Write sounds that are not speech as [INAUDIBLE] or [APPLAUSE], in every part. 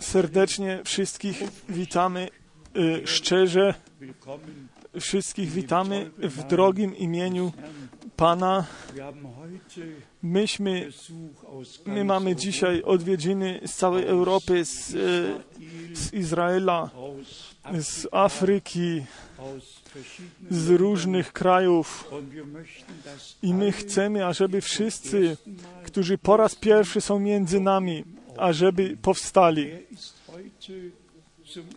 Serdecznie wszystkich witamy y, szczerze. Wszystkich witamy w drogim imieniu Pana. Myśmy, my mamy dzisiaj odwiedziny z całej Europy, z, y, z Izraela, z Afryki, z różnych krajów. I my chcemy, ażeby wszyscy, którzy po raz pierwszy są między nami, ażeby powstali.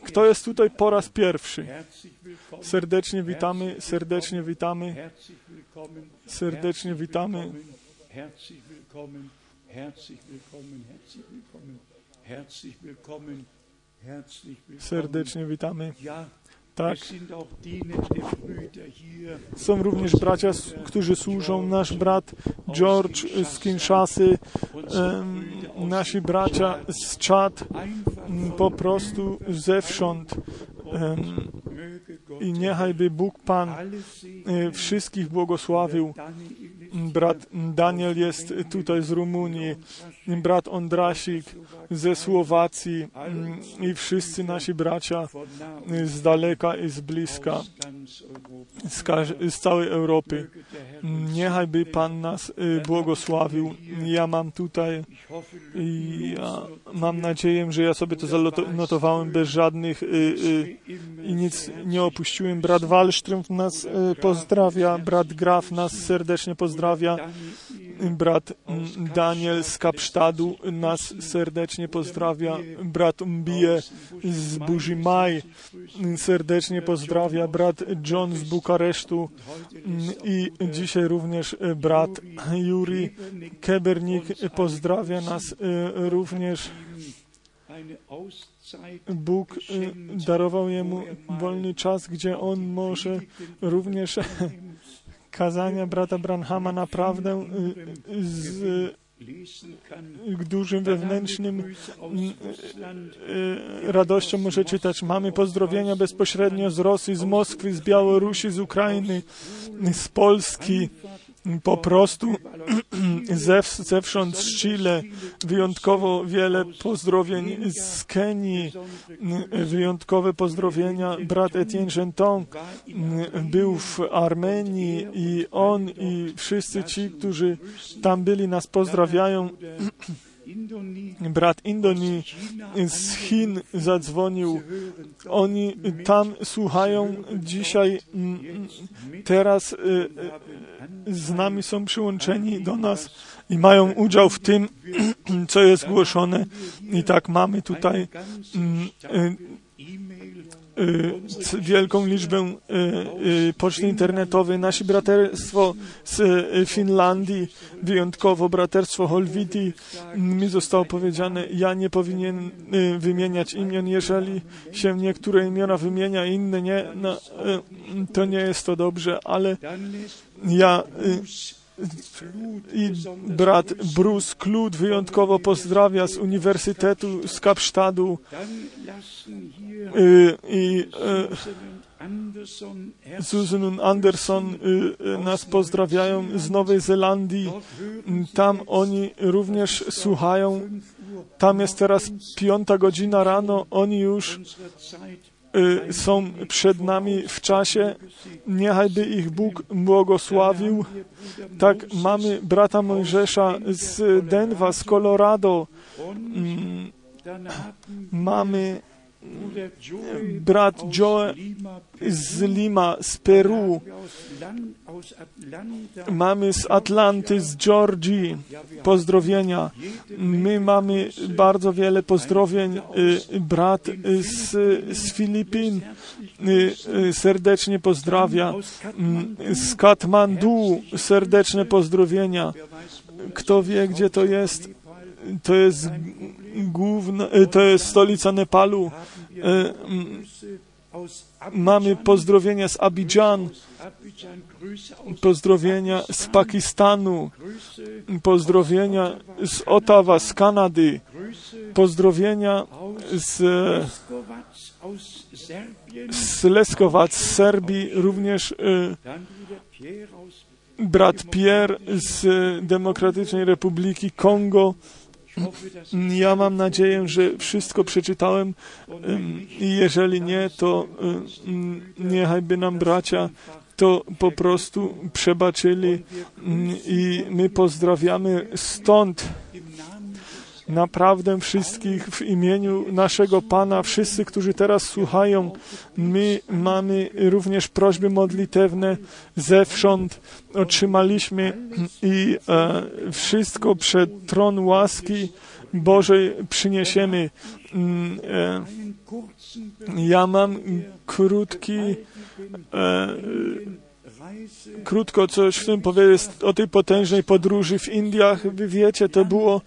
Kto jest tutaj po raz pierwszy? Serdecznie witamy, serdecznie witamy, serdecznie witamy. Serdecznie witamy. Tak. Są również bracia, którzy służą. Nasz brat George z Kinshasy, nasi bracia z Czad, po prostu zewsząd. I niechaj by Bóg Pan e, wszystkich błogosławił. Brat Daniel jest tutaj z Rumunii, brat Ondrasik ze Słowacji i wszyscy nasi bracia z daleka i z bliska, z, z całej Europy. Niechaj by Pan nas błogosławił. Ja mam tutaj ja mam nadzieję, że ja sobie to zanotowałem bez żadnych i nic nie opuściłem. Brat Wallström nas pozdrawia, brat Graf nas serdecznie pozdrawia, brat Daniel z Kapsztadu nas serdecznie pozdrawia, brat Mbije z Burzimaj serdecznie pozdrawia, brat John z Bukaresztu i dzisiaj również brat Juri Kebernik pozdrawia nas również. Bóg darował jemu wolny czas, gdzie on może również [LAUGHS] kazania brata Branhama naprawdę z dużym wewnętrznym radością może czytać. Mamy pozdrowienia bezpośrednio z Rosji, z Moskwy, z Białorusi, z Ukrainy, z Polski, po prostu [CLEARS THROAT] zewsząd z Chile, wyjątkowo wiele pozdrowień z Kenii, wyjątkowe pozdrowienia. Brat Etienne Genton był w Armenii i on i wszyscy ci, którzy tam byli, nas pozdrawiają. [CLEARS THROAT] Brat Indonii z Chin zadzwonił. Oni tam słuchają dzisiaj, teraz z nami są przyłączeni do nas i mają udział w tym, [CLEARS THROAT] co jest głoszone. I tak mamy tutaj wielką liczbę poczty internetowej. Nasi braterstwo z Finlandii, wyjątkowo braterstwo Holwiti, mi zostało powiedziane, ja nie powinien wymieniać imion, jeżeli się niektóre imiona wymienia, inne nie, no, to nie jest to dobrze, ale ja i brat Bruce Klut wyjątkowo pozdrawia z Uniwersytetu z Kapsztadu i Susan Anderson nas pozdrawiają z Nowej Zelandii. Tam oni również słuchają. Tam jest teraz piąta godzina rano. Oni już są przed nami w czasie. Niechajby ich Bóg błogosławił. Tak, mamy brata Mojżesza z Denva, z Colorado. Mamy brat Joe z Lima, z Peru, mamy z Atlanty, z Georgii pozdrowienia. My mamy bardzo wiele pozdrowień. Brat z, z Filipin serdecznie pozdrawia. Z Katmandu serdeczne pozdrowienia. Kto wie, gdzie to jest? To jest główna, to jest stolica Nepalu. Mamy pozdrowienia z Abidżan, pozdrowienia z Pakistanu, pozdrowienia z Ottawa, z Kanady, pozdrowienia z, z Leskowac, z Serbii, również brat Pierre z Demokratycznej Republiki Kongo, Ja mam nadzieję, że wszystko przeczytałem. Jeżeli nie, to niechaj by nam bracia to po prostu przebaczyli i my pozdrawiamy stąd naprawdę wszystkich w imieniu naszego Pana, wszyscy, którzy teraz słuchają, my mamy również prośby modlitewne zewsząd, otrzymaliśmy i e, wszystko przed tron łaski Bożej przyniesiemy. Mm, e, ja mam krótki e, krótko coś w tym powiedzieć o tej potężnej podróży w Indiach. Wy wiecie, to było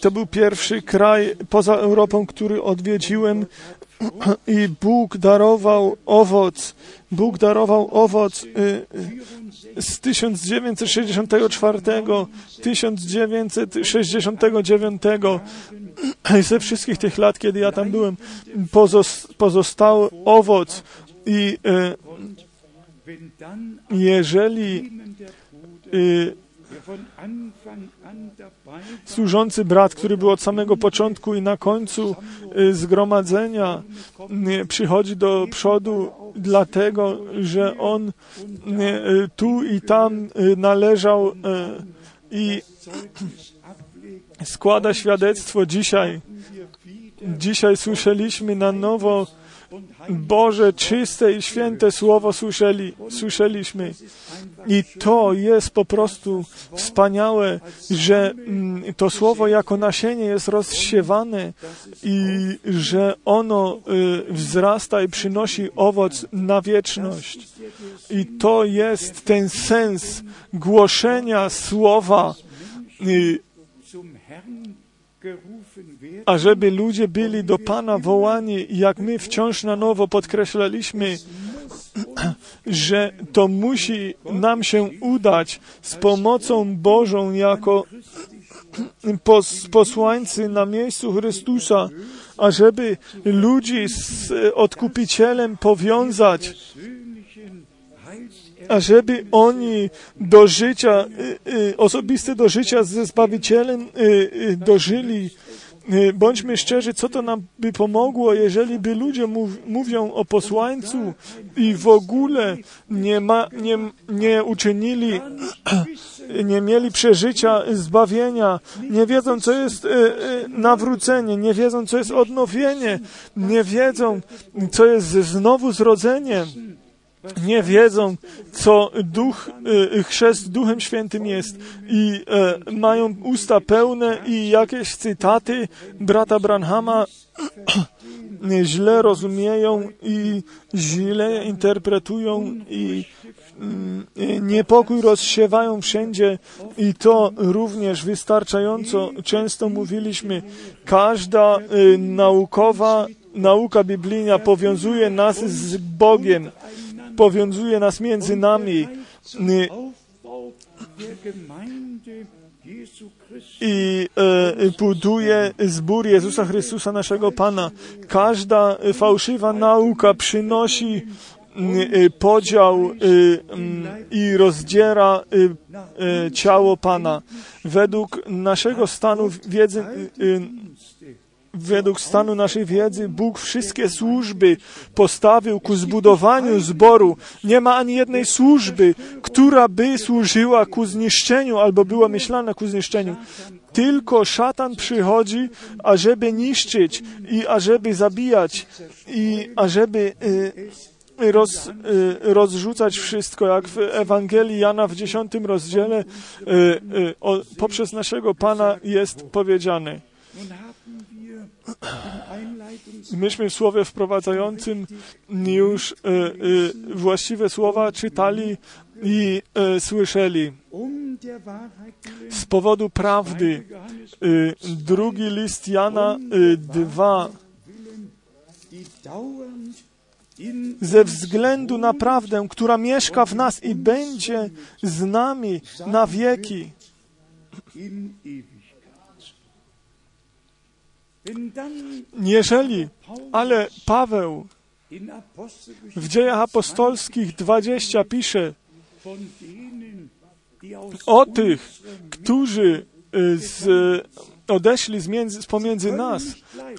to był pierwszy kraj poza Europą, który odwiedziłem i Bóg darował owoc. Bóg darował owoc y, y, z 1964, 1969 i ze wszystkich tych lat, kiedy ja tam byłem, pozostał owoc. I y, jeżeli służący brat, który był od samego początku i na końcu y, zgromadzenia, y, przychodzi do przodu dlatego, że on y, tu i tam należał i składa świadectwo dzisiaj. Dzisiaj słyszeliśmy na nowo Boże, czyste i święte słowo słyszeli, słyszeliśmy. I to jest po prostu wspaniałe, że mm, to słowo jako nasienie jest rozsiewane i że ono y, wzrasta i przynosi owoc na wieczność. I to jest ten sens głoszenia słowa y, ażeby ludzie byli do Pana wołani, jak my wciąż na nowo podkreślaliśmy, [CLEARS THROAT] że to musi nam się udać z pomocą Bożą jako [CLEARS THROAT] pos, posłańcy na miejscu Chrystusa, ażeby ludzi z odkupicielem powiązać, ażeby oni do życia, y, y, osobiste do życia ze Zbawicielem y, dożyli bądźmy szczerzy, co to nam by pomogło, jeżeli by ludzie mów, mówią o posłańcu i w ogóle nie, ma, nie, nie uczynili, [CLEARS THROAT] nie mieli przeżycia zbawienia, nie wiedzą, co jest nawrócenie, nie wiedzą, co jest odnowienie, nie wiedzą, co jest znowu zrodzeniem nie wiedzą, co duch, y, chrzest Duchem Świętym jest i e, mają usta pełne i jakieś cytaty brata Branhama [CLEARS THROAT] źle rozumieją i źle interpretują i mm, niepokój rozsiewają wszędzie i to również wystarczająco często mówiliśmy. Każda y, naukowa nauka biblijna powiązuje nas z Bogiem powiązuje nas między nami i e, buduje zbór Jezusa Chrystusa, naszego Pana. Każda fałszywa nauka przynosi e, podział e, i rozdziera ciało Pana. Według naszego stanu wiedzy według stanu naszej wiedzy Bóg wszystkie służby postawił ku zbudowaniu zboru. Nie ma ani jednej służby, która by służyła ku zniszczeniu albo była myślana ku zniszczeniu. Tylko szatan przychodzi, ażeby niszczyć i ażeby zabijać i ażeby y, roz, y, rozrzucać wszystko, jak w Ewangelii Jana w dziesiątym rozdziale y, poprzez naszego Pana jest powiedziane. Myśmy w słowie wprowadzającym już e, e, właściwe słowa czytali i e, słyszeli. Z powodu prawdy, drugi list Jana 2, ze względu na prawdę, która mieszka w nas i będzie z nami na wieki. Jeżeli, ale Paweł w dziejach apostolskich 20 pisze o tych, którzy y, z, odeszli z, między, pomiędzy nas.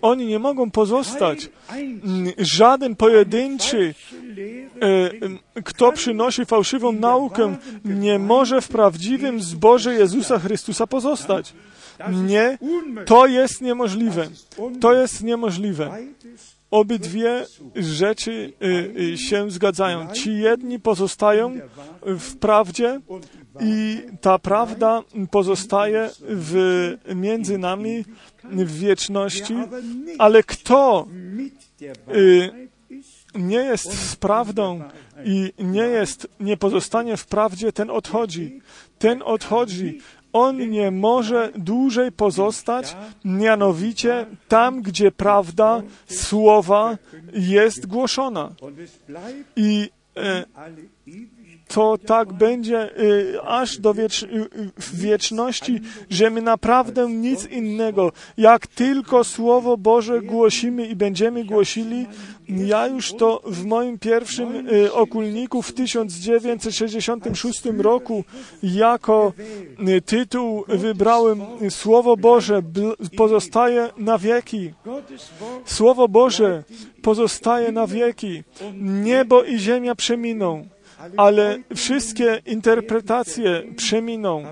Oni nie mogą pozostać. Mm, Żaden pojedynczy, e, kto przynosi fałszywą naukę, nie może w prawdziwym zborze Jezusa Chrystusa pozostać. Nie, to jest niemożliwe. To jest niemożliwe. Obydwie rzeczy y, y, się zgadzają. Ci jedni pozostają w prawdzie i ta prawda pozostaje w, między nami w wieczności, ale kto y, nie jest z prawdą i nie jest, nie pozostanie w prawdzie, ten odchodzi. Ten odchodzi on nie może dłużej pozostać, mianowicie tam, gdzie prawda słowa jest głoszona. I e, to tak będzie y, aż do wiecz, y, wieczności, że my naprawdę nic innego, jak tylko Słowo Boże głosimy i będziemy głosili, ja już to w moim pierwszym y, okulniku w 1966 roku jako tytuł wybrałem Słowo Boże pozostaje na wieki. Słowo Boże pozostaje na wieki. Niebo i ziemia przeminą ale wszystkie interpretacje przeminą,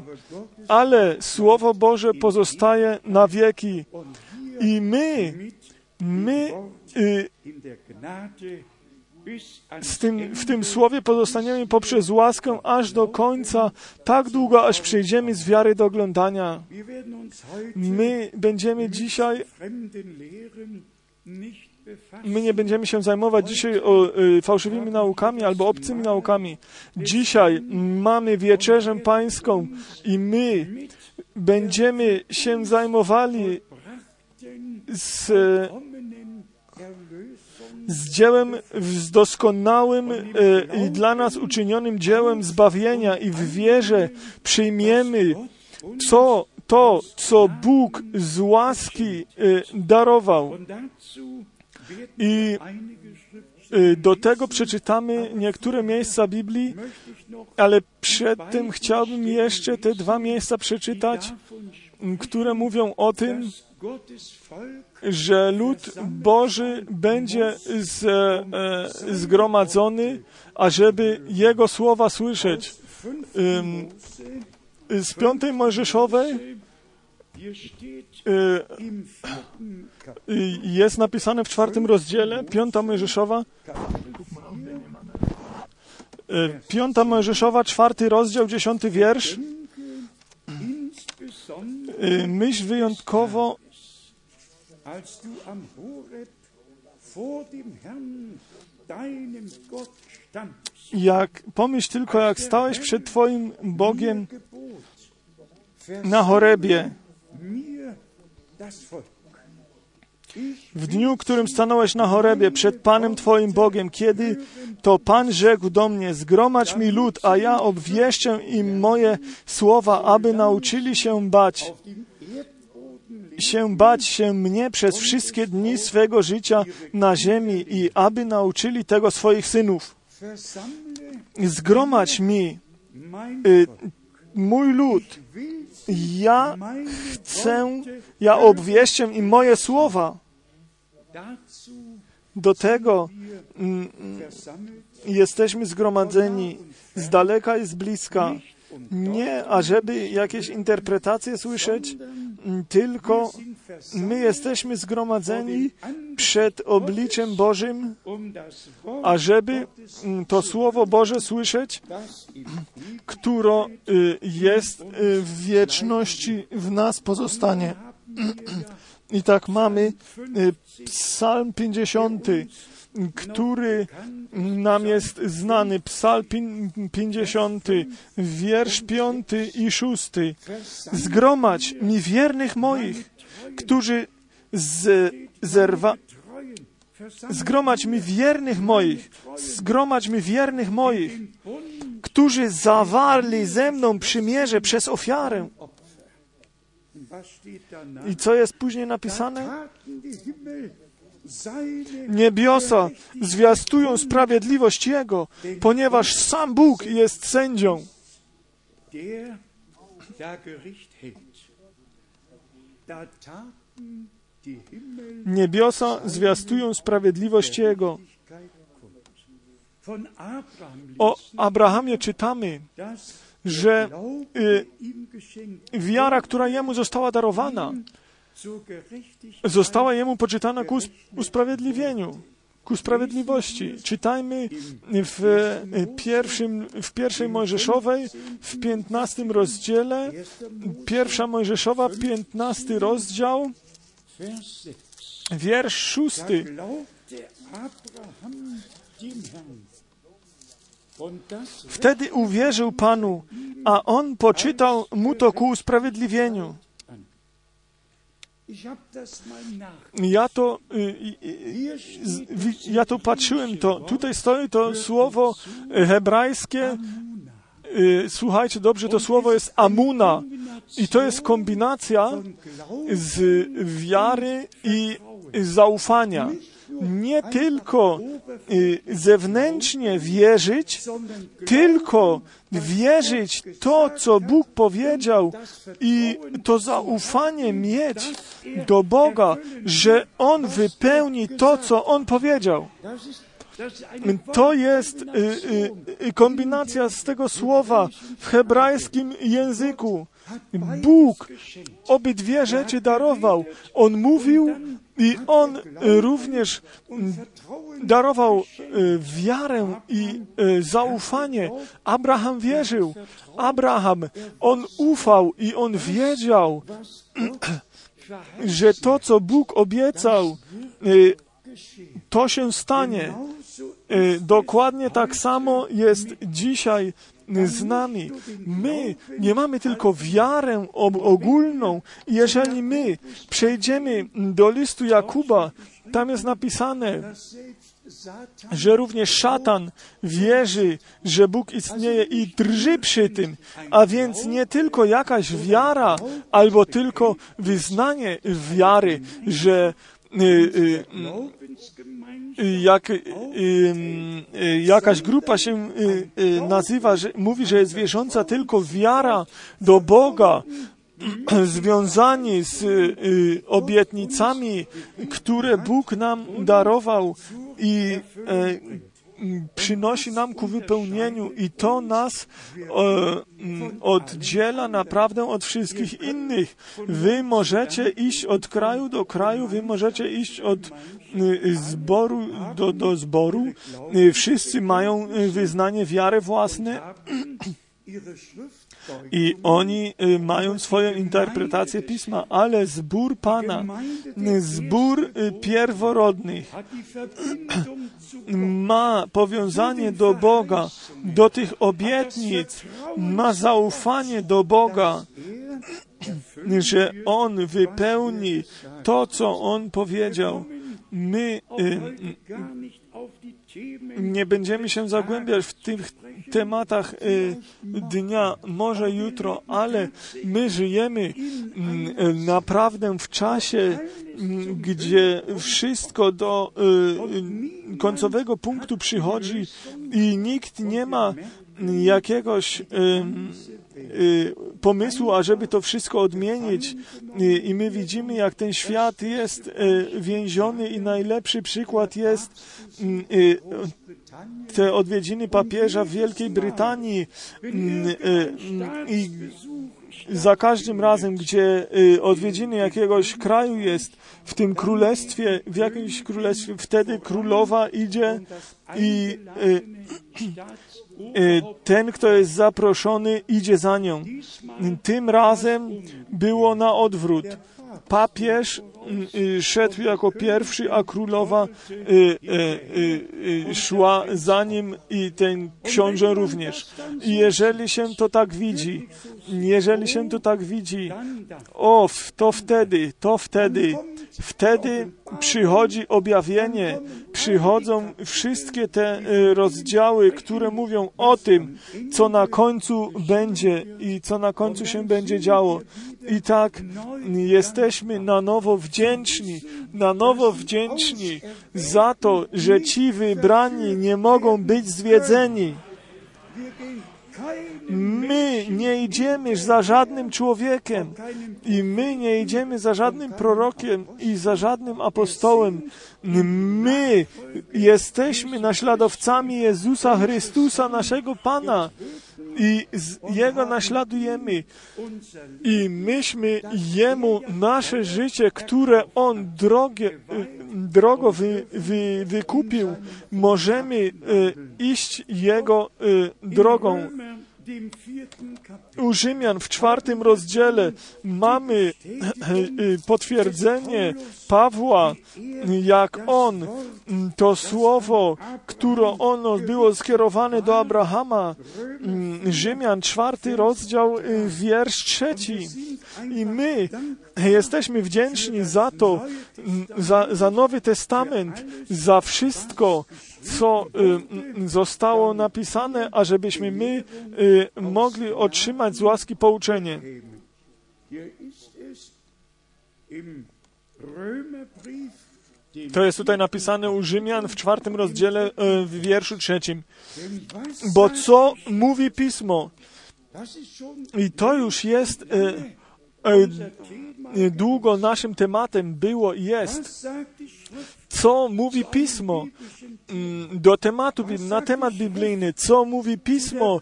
ale Słowo Boże pozostaje na wieki. I my, my y, z tym, w tym słowie pozostaniemy poprzez łaskę aż do końca, tak długo, aż przejdziemy z wiary do oglądania. My będziemy dzisiaj My nie będziemy się zajmować dzisiaj o, y, fałszywymi naukami albo obcymi naukami. Dzisiaj mamy wieczerzę pańską i my będziemy się zajmowali z, z dziełem, z doskonałym y, i dla nas uczynionym dziełem zbawienia i w wierze przyjmiemy co to, co Bóg z łaski y, darował. I y, do tego przeczytamy niektóre miejsca Biblii, ale przed tym chciałbym jeszcze te dwa miejsca przeczytać, które mówią o tym, że lud Boży będzie z, e, zgromadzony, ażeby Jego słowa słyszeć. Z piątej Mojżeszowej jest napisane w czwartym rozdziale, piąta Mojżeszowa, y, piąta Mojżeszowa, czwarty rozdział, dziesiąty wiersz. Y, myśl wyjątkowo jak pomyśl tylko, jak stałeś przed Twoim Bogiem na chorebie w dniu, którym stanąłeś na chorebie przed Panem Twoim Bogiem, kiedy to Pan rzekł do mnie, zgromadź mi lud, a ja obwieszczę im moje słowa, aby nauczyli się bać się bać się mnie przez wszystkie dni swego życia na ziemi i aby nauczyli tego swoich synów. Zgromadź mi y, mój lud. Ja chcę, ja obwieścię im moje słowa. Do tego mm, jesteśmy zgromadzeni z daleka i z bliska. Nie, ażeby jakieś interpretacje słyszeć, tylko my jesteśmy zgromadzeni przed obliczem Bożym, ażeby to Słowo Boże słyszeć, które y, jest y, w wieczności w nas pozostanie. [CLEARS THROAT] I tak mamy y, Psalm 50, który nam jest znany. Psalm 50, wiersz 5 i 6. Zgromadź mi wiernych moich, którzy z, zerwa, zgromadź mi wiernych moich, zgromadź mi wiernych moich, którzy zawarli ze mną przymierze przez ofiarę. I co jest później napisane? Niebiosa zwiastują sprawiedliwość Jego, ponieważ sam Bóg jest sędzią. Niebiosa zwiastują sprawiedliwość Jego. O Abrahamie czytamy, że y, wiara, która jemu została darowana, została jemu poczytana ku usprawiedliwieniu, ku sprawiedliwości. Czytajmy w, pierwszym, w pierwszej Mojżeszowej, w piętnastym rozdziale, pierwsza Mojżeszowa, piętnasty rozdział, wiersz szósty. Wtedy uwierzył Panu, a On poczytał mu to ku usprawiedliwieniu. Ja to, y, ja to patrzyłem, to tutaj stoi to słowo hebrajskie, y, słuchajcie dobrze, to słowo jest amuna. I to jest kombinacja z wiary i zaufania nie tylko y, zewnętrznie wierzyć, tylko wierzyć to, co Bóg powiedział i to zaufanie mieć do Boga, że On wypełni to, co On powiedział. To jest y, y, kombinacja z tego słowa w hebrajskim języku. Bóg obydwie rzeczy darował. On mówił i On również darował wiarę i zaufanie. Abraham wierzył. Abraham, on ufał i on wiedział, że to, co Bóg obiecał, to się stanie. Dokładnie tak samo jest dzisiaj z nami. My nie mamy tylko wiarę ogólną. Jeżeli my przejdziemy do listu Jakuba, tam jest napisane, że również szatan wierzy, że Bóg istnieje i drży przy tym, a więc nie tylko jakaś wiara, albo tylko wyznanie wiary, że y, y, jak y, y, jakaś grupa się y, nazywa, że, mówi, że jest wierząca tylko wiara do Boga, [CLEARS THROAT] związani z obietnicami, które Bóg nam darował i e, przynosi nam ku wypełnieniu i to nas oddziela naprawdę od wszystkich innych. Wy możecie iść od kraju do kraju, wy możecie iść od Y, zboru do, do zboru. Y, wszyscy mają y, wyznanie wiary własne i oni mają swoją interpretację pisma, ale zbór Pana, zbór pierworodnych ma powiązanie do Boga, do tych obietnic, ma zaufanie do Boga, że On wypełni to, co On powiedział my y, nie będziemy się zagłębiać w tych tematach y, dnia, może jutro, ale my żyjemy mm, naprawdę w czasie, mm, gdzie wszystko do y, końcowego punktu przychodzi i nikt nie ma jakiegoś Y, pomysłu, ażeby to wszystko odmienić. Y, I my widzimy, jak ten świat jest y, więziony i najlepszy przykład jest te odwiedziny papieża w Wielkiej Brytanii i za każdym razem, gdzie odwiedziny jakiegoś kraju jest, w tym królestwie, w jakimś królestwie, wtedy królowa idzie i Y, ten, kto jest zaproszony, idzie za nią. Tym razem było na odwrót. Papież y, szedł jako pierwszy, a królowa y, szła za nim i ten książę również. I jeżeli się to tak widzi, jeżeli się to tak widzi, o, to wtedy, to wtedy, wtedy przychodzi objawienie, przychodzą wszystkie te e, rozdziały, które mówią o tym, co na końcu będzie i co na końcu się będzie działo. I tak jesteśmy na nowo wdzięczni, na nowo wdzięczni za to, że ci wybrani nie mogą być zwiedzeni. My nie idziemy za żadnym człowiekiem i my nie idziemy za żadnym prorokiem i za żadnym apostołem. My jesteśmy naśladowcami Jezusa Chrystusa, naszego Pana i Jego naśladujemy. I myśmy Jemu nasze życie, które On drogie, drogo wy, wy, wykupił, możemy iść Jego drogą. U Rzymian w czwartym rozdziale mamy potwierdzenie Pawła, jak on to słowo, które ono było skierowane do Abrahama. Rzymian, czwarty rozdział, wiersz trzeci. I my jesteśmy wdzięczni za to, za, za Nowy Testament, za wszystko, co y, zostało napisane, ażebyśmy my y, mogli otrzymać z łaski pouczenie. To jest tutaj napisane u Rzymian w czwartym rozdziale y, w wierszu trzecim. Bo co mówi Pismo? I to już jest długo naszym tematem było i jest. Co mówi Pismo do tematu, na temat biblijny? Co mówi Pismo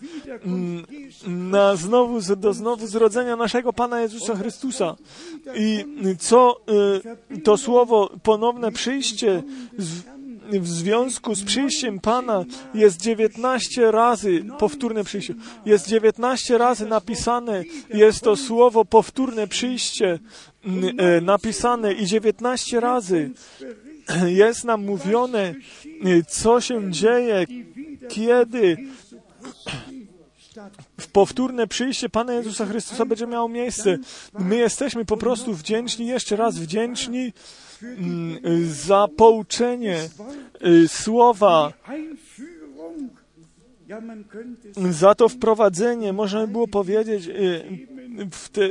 na znowu, do znowu zrodzenia naszego Pana Jezusa Chrystusa? I co to słowo ponowne przyjście w związku z przyjściem Pana jest 19 razy powtórne przyjście. Jest 19 razy napisane, jest to słowo powtórne przyjście napisane i 19 razy jest nam mówione, co się dzieje, kiedy w powtórne przyjście Pana Jezusa Chrystusa będzie miało miejsce. My jesteśmy po prostu wdzięczni, jeszcze raz wdzięczni za pouczenie słowa, za to wprowadzenie, można by było powiedzieć, te,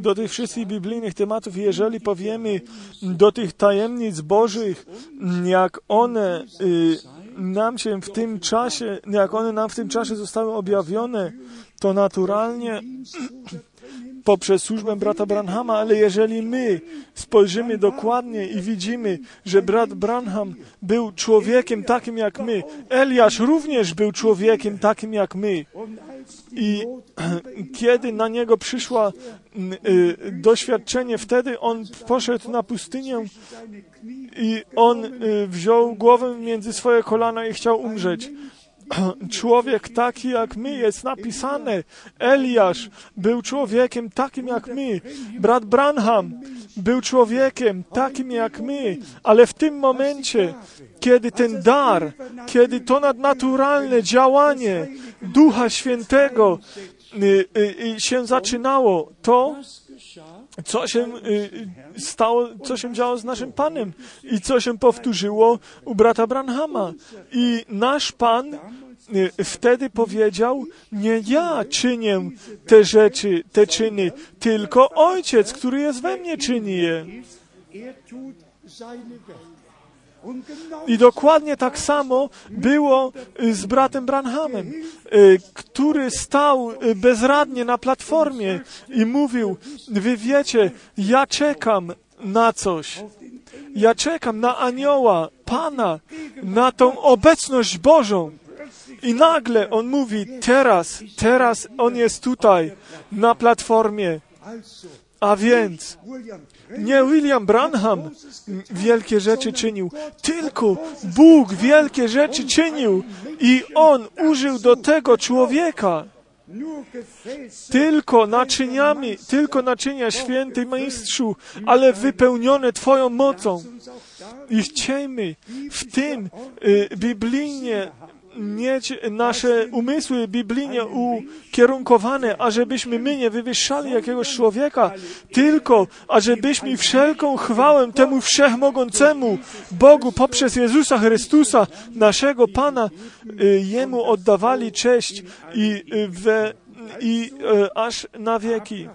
do tych wszystkich biblijnych tematów, jeżeli powiemy do tych tajemnic Bożych, jak one nam się w tym czasie, jak one nam w tym czasie zostały objawione, to naturalnie poprzez służbę brata Branhama, ale jeżeli my spojrzymy dokładnie i widzimy, że brat Branham był człowiekiem takim jak my, Eliasz również był człowiekiem takim jak my. I [CLEARS THROAT] kiedy na niego przyszła y, doświadczenie, wtedy on poszedł na pustynię i on y, wziął głowę między swoje kolana i chciał umrzeć [CLEARS THROAT] człowiek taki jak my, jest napisane. Eliasz był człowiekiem takim jak my. Brat Branham był człowiekiem takim jak my, ale w tym momencie, kiedy ten dar, kiedy to nadnaturalne działanie Ducha Świętego y, y, się zaczynało, to co się stało, co się działo z naszym Panem i co się powtórzyło u brata Branhama. I nasz Pan wtedy powiedział, nie ja czynię te rzeczy, te czyny, tylko Ojciec, który jest we mnie, czyni je. I dokładnie tak samo było z bratem Branhamem, który stał bezradnie na platformie i mówił, wy wiecie, ja czekam na coś. Ja czekam na anioła, Pana, na tą obecność Bożą. I nagle on mówi, teraz, teraz on jest tutaj, na platformie. A więc nie William Branham wielkie rzeczy czynił, tylko Bóg wielkie rzeczy czynił i On użył do tego człowieka. Tylko naczyniami, tylko naczynia święty mistrzu, ale wypełnione Twoją mocą. I chciejmy w tym y, biblijnie mieć nasze umysły biblijnie ukierunkowane, ażebyśmy my nie wywyższali jakiegoś człowieka, tylko ażebyśmy wszelką chwałę temu wszechmogącemu Bogu poprzez Jezusa Chrystusa, naszego Pana, y, Jemu oddawali cześć i, y, we, i y, aż na wieki.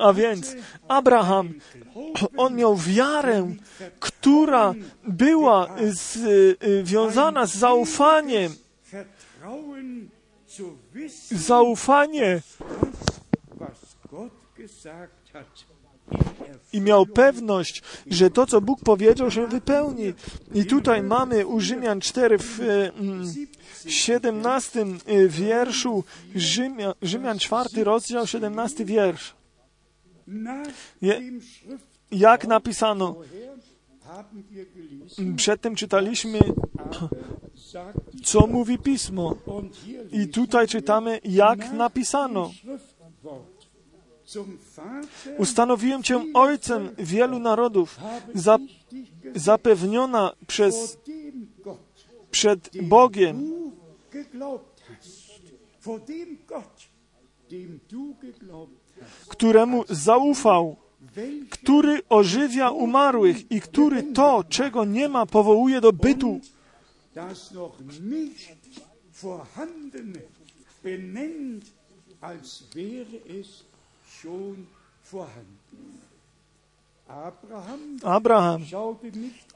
A więc Abraham, [CLEARS THROAT] on miał wiarę, która była związana z zaufaniem. zu wissen, zaufanie i miał pewność, że to, co Bóg powiedział, się wypełni. I tutaj mamy u Rzymian 4 w e, mm, 17 e, wierszu, Rzymia, Rzymian 4 rozdział, 17 wiersz. nach Je- dem Schrift Jak napisano, przedtem czytaliśmy, co mówi Pismo. I tutaj czytamy, jak napisano. Ustanowiłem Cię Ojcem wielu narodów, zapewniona przez, przed Bogiem, vor dem któremu zaufał, który ożywia umarłych i który to, czego nie ma, powołuje do bytu. benennt, als wäre es schon vorhanden. Abraham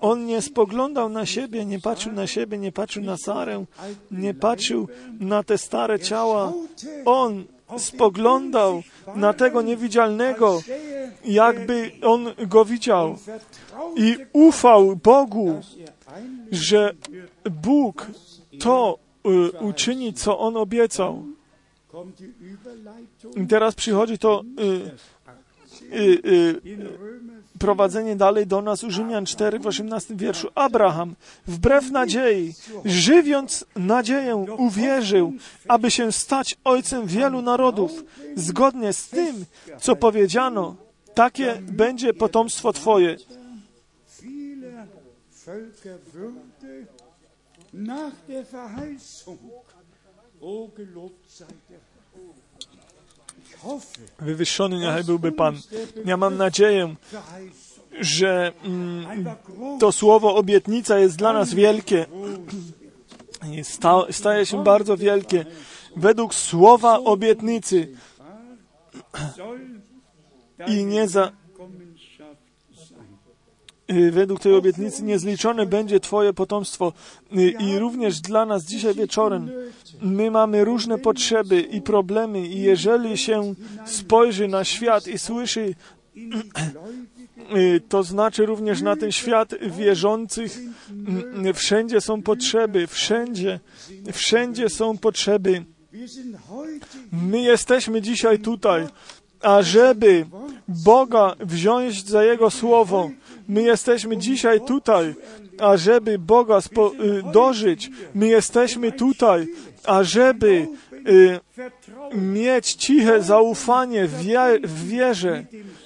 on nie spoglądał na siebie, nie patrzył na siebie, nie patrzył na Sarę, nie patrzył na te stare ciała. On spoglądał na tego niewidzialnego, jakby on go widział i ufał Bogu, że Bóg to y, uczyni, co on obiecał. I teraz przychodzi to prowadzenie dalej do nas u Rzymian 4 w 18 wierszu. Abraham, wbrew nadziei, żywiąc nadzieję, uwierzył, aby się stać ojcem wielu narodów, zgodnie z tym, co powiedziano. Takie będzie potomstwo Twoje. nach der Verheißung. O gelobt sei der Herr. Wywyższony niechaj byłby Pan. Ja mam nadzieję, że mm, to słowo obietnica jest dla nas wielkie. Sta, staje się bardzo wielkie. Według słowa obietnicy i nie za, według tej obietnicy niezliczone będzie Twoje potomstwo. Y, I również dla nas dzisiaj wieczorem my mamy różne potrzeby i problemy i jeżeli się spojrzy na świat i słyszy, y, to znaczy również na ten świat wierzących, wszędzie są potrzeby, wszędzie, wszędzie są potrzeby. My jesteśmy dzisiaj tutaj, ażeby Boga wziąć za Jego słowo. My jesteśmy dzisiaj tutaj, ażeby Boga spo, y, dożyć. My jesteśmy tutaj, ażeby y, mieć ciche zaufanie w, wie, w wierze.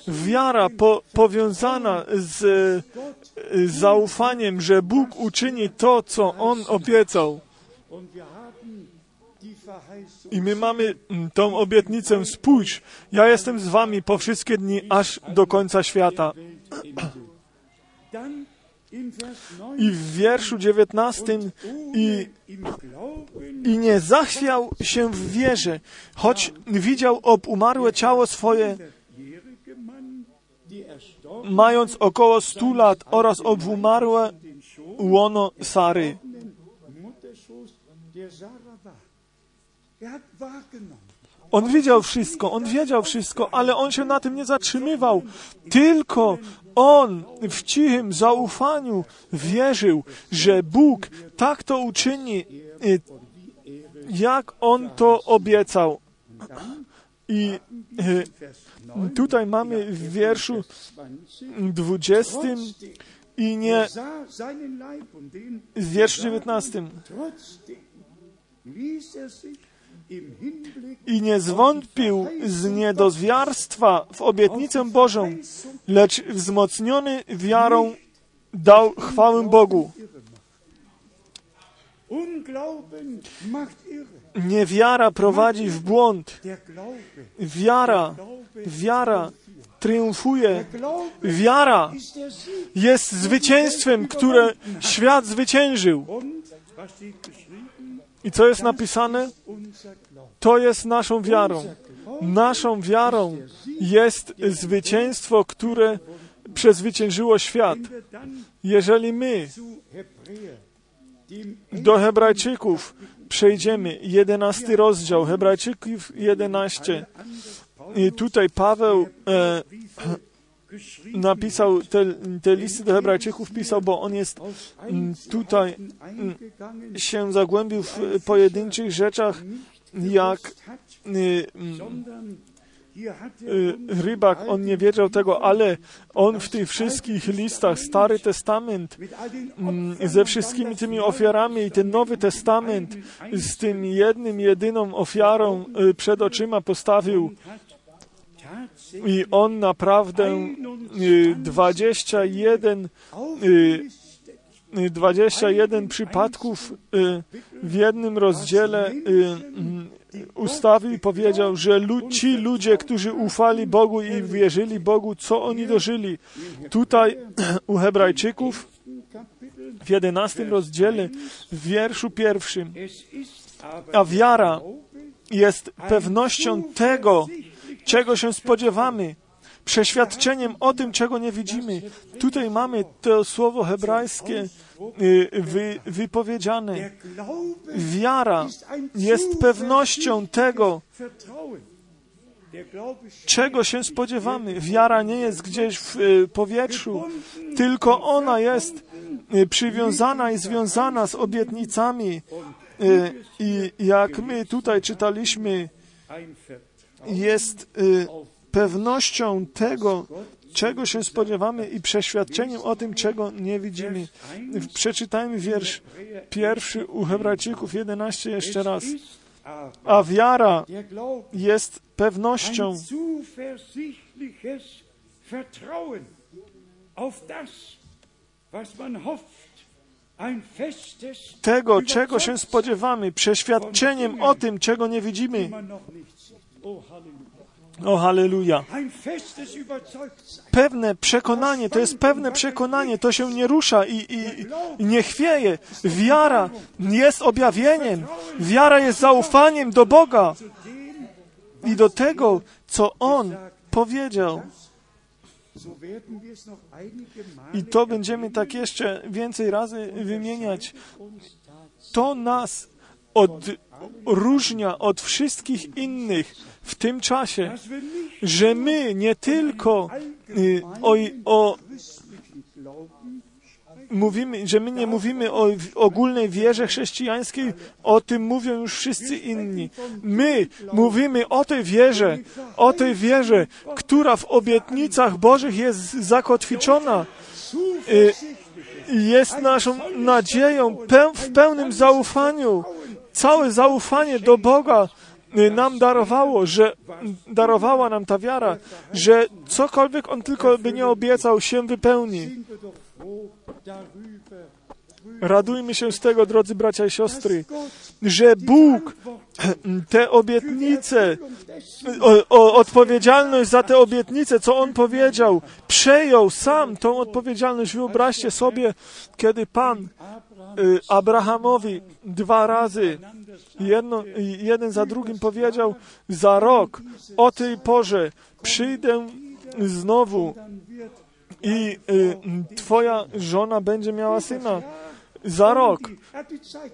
Wiara po, powiązana z y, zaufaniem, że Bóg uczyni to, co On obiecał. I my mamy mm, tą obietnicę, spójrz, ja jestem z wami po wszystkie dni, aż do końca świata. I w wierszu 19 i, i nie zachwiał się w wierze, choć widział obumarłe ciało swoje, mając około 100 lat oraz obumarłe łono Sary. Er. On widział wszystko, on wiedział wszystko, ale on się na tym nie zatrzymywał. Tylko on w cichym zaufaniu wierzył, że Bóg tak to uczyni, y, jak on to obiecał. I y, Vers 9, tutaj mamy w wierszu 20. 20 i nie w wierszu 19 i nie zwątpił z niedozwiarstwa w obietnicę Bożą, lecz wzmocniony wiarą dał chwałę Bogu. Niewiara prowadzi w błąd. Wiara, wiara triumfuje. Wiara jest zwycięstwem, które świat zwyciężył. I co jest napisane? To jest naszą wiarą. Naszą wiarą jest zwycięstwo, które przezwyciężyło świat. Jeżeli my do Hebrajczyków przejdziemy. Jedenasty rozdział, Hebrajczyków 11. I tutaj Paweł e, napisał te, te listy do Hebrajczyków, pisał, bo on jest mm, tutaj mm, się zagłębił w pojedynczych rzeczach, jak y, mm, y, rybak, on nie wiedział tego, ale on w tych wszystkich listach, Stary Testament, ze wszystkimi tymi ofiarami i ten Nowy Testament z tym jednym, jedyną ofiarą y, przed oczyma postawił i on naprawdę y, 21 y, 21 przypadków y, w jednym rozdziale y, y, ustawił i powiedział, że ci ludzie, którzy ufali Bogu i wierzyli Bogu, co oni dożyli. Tutaj u Hebrajczyków w 11 rozdziale, w wierszu pierwszym, a wiara jest pewnością tego, czego się spodziewamy, przeświadczeniem o tym, czego nie widzimy. Tutaj mamy to słowo hebrajskie wy, wypowiedziane. Wiara jest pewnością tego, czego się spodziewamy. Wiara nie jest gdzieś w powietrzu, tylko ona jest przywiązana i związana z obietnicami. I jak my tutaj czytaliśmy, jest pewnością tego, czego się spodziewamy i przeświadczeniem o tym, czego nie widzimy. Przeczytajmy wiersz pierwszy u Hebrajczyków 11 jeszcze raz. A wiara jest pewnością tego, czego się spodziewamy, przeświadczeniem o tym, czego nie widzimy. O, halleluja. Pewne przekonanie, to jest pewne przekonanie, to się nie rusza i, i, i nie chwieje. Wiara jest objawieniem. Wiara jest zaufaniem do Boga i do tego, co On powiedział. I to będziemy tak jeszcze więcej razy wymieniać. To nas odróżnia od wszystkich innych w tym czasie, że my nie tylko y, o, o mówimy, że my nie mówimy o ogólnej wierze chrześcijańskiej, o tym mówią już wszyscy inni. My mówimy o tej wierze, o tej wierze, która w obietnicach Bożych jest zakotwiczona. Y, jest naszą nadzieją w pełnym zaufaniu. Całe zaufanie do Boga nam darowało, że darowała nam ta wiara, że cokolwiek On tylko by nie obiecał, się wypełni. Radujmy się z tego, drodzy bracia i siostry, że Bóg te obietnice, o, o, odpowiedzialność za te obietnice, co On powiedział, przejął sam tą odpowiedzialność. Wyobraźcie sobie, kiedy Pan Abrahamowi dwa razy, jedno, jeden za drugim powiedział, za rok o tej porze przyjdę znowu i y, twoja żona będzie miała syna. Za rok.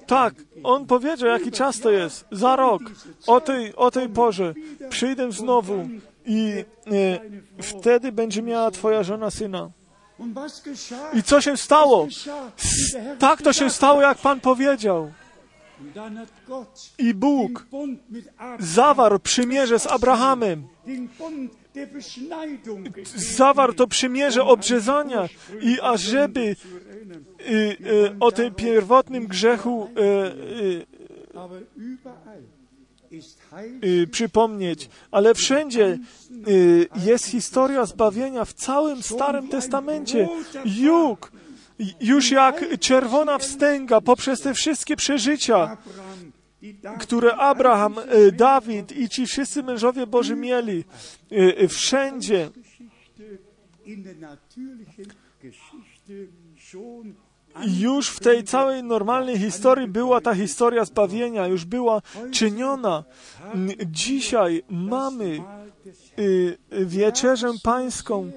Tak, on powiedział, jaki czas to jest. Za rok. O tej, o tej porze. Przyjdę znowu i y, wtedy będzie miała twoja żona syna. I co się stało? Tak to się stało, jak Pan powiedział. I Bóg zawarł przymierze z Abrahamem zawarł to przymierze obrzezania i ażeby y, y, o tym pierwotnym grzechu y, y, przypomnieć, ale wszędzie y, jest historia zbawienia w całym Starym Testamencie. Juk, już jak czerwona wstęga poprzez te wszystkie przeżycia, które Abraham, e, Dawid i ci wszyscy mężowie Boży mieli e, wszędzie. Już w tej całej normalnej historii była ta historia zbawienia, już była czyniona. Dzisiaj mamy wieczerzę pańską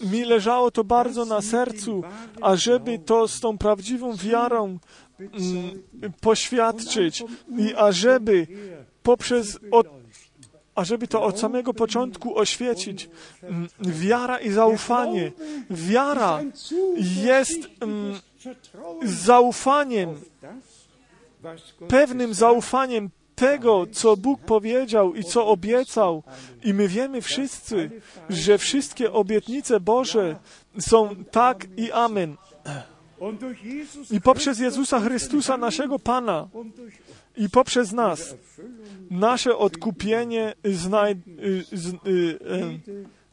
mi leżało to bardzo na sercu, ażeby to z tą prawdziwą wiarą mm, poświadczyć i ażeby poprzez od, ażeby to od samego początku oświecić. Mm, Wiara i zaufanie. Wiara jest mm, zaufaniem, pewnym zaufaniem tego, co Bóg powiedział i co obiecał. I my wiemy wszyscy, że wszystkie obietnice Boże są tak i amen. I poprzez Jezusa Chrystusa, naszego Pana, i poprzez nas, nasze odkupienie znaj- y, z- y,